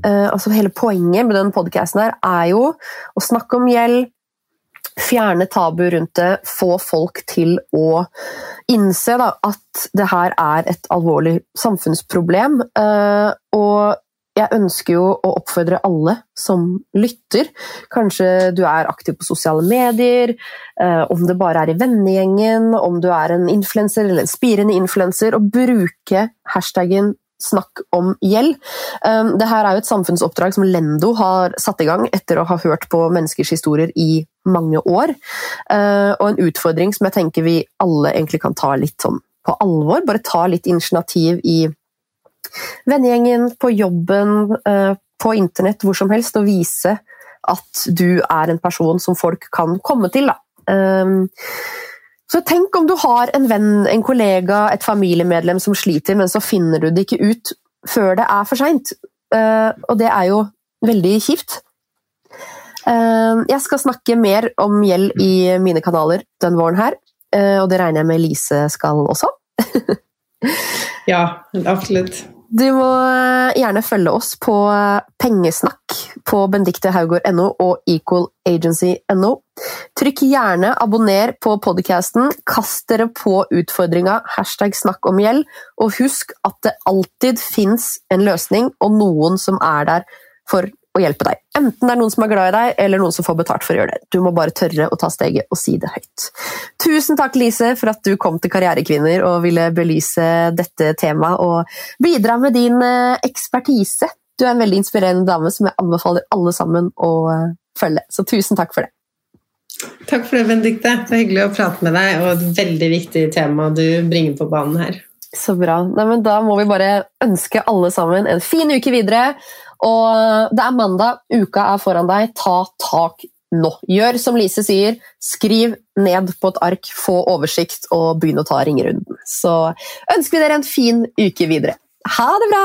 uh, altså Hele poenget med den podkasten er jo å snakke om gjeld, fjerne tabu rundt det, få folk til å innse da, at det her er et alvorlig samfunnsproblem. eh, og jeg ønsker jo å oppfordre alle som lytter. Kanskje du er aktiv på sosiale medier, eh, om det bare er i vennegjengen, om du er en influenser eller en spirende influenser, og bruke hashtaggen Snakk om gjeld. Um, det her er jo et samfunnsoppdrag som Lendo har satt i gang etter å ha hørt på menneskers historier i mange år. Uh, og en utfordring som jeg tenker vi alle egentlig kan ta litt sånn på alvor. Bare ta litt initiativ i vennegjengen, på jobben, uh, på internett, hvor som helst, og vise at du er en person som folk kan komme til. Da. Så tenk om du har en venn, en kollega, et familiemedlem som sliter, men så finner du det ikke ut før det er for seint. og det er jo veldig kjipt. Eh, jeg skal snakke mer om gjeld i mine kanaler den våren her, eh, og det regner jeg med Lise skal også. Ja, absolutt. Du må eh, gjerne følge oss på Pengesnakk på bendiktehaugård.no og equalagency.no. Trykk gjerne abonner på podcasten, kast dere på utfordringa hashtag snakk om gjeld, og husk at det alltid fins en løsning og noen som er der for å hjelpe deg. Enten det er noen som er glad i deg, eller noen som får betalt for å gjøre det. Du må bare tørre å ta steget og si det høyt. Tusen takk, Lise, for at du kom til Karrierekvinner og ville belyse dette temaet og bidra med din eh, ekspertise. Du er en veldig inspirerende dame som jeg anbefaler alle sammen å eh, følge. Så tusen takk for det. Takk for det, Benedicte. Det er hyggelig å prate med deg, og et veldig viktig tema du bringer på banen her. Så bra. Nei, men da må vi bare ønske alle sammen en fin uke videre. Og det er mandag, uka er foran deg. Ta tak nå. Gjør som Lise sier, skriv ned på et ark, få oversikt og begynn å ta ringerunden. Så ønsker vi dere en fin uke videre. Ha det bra!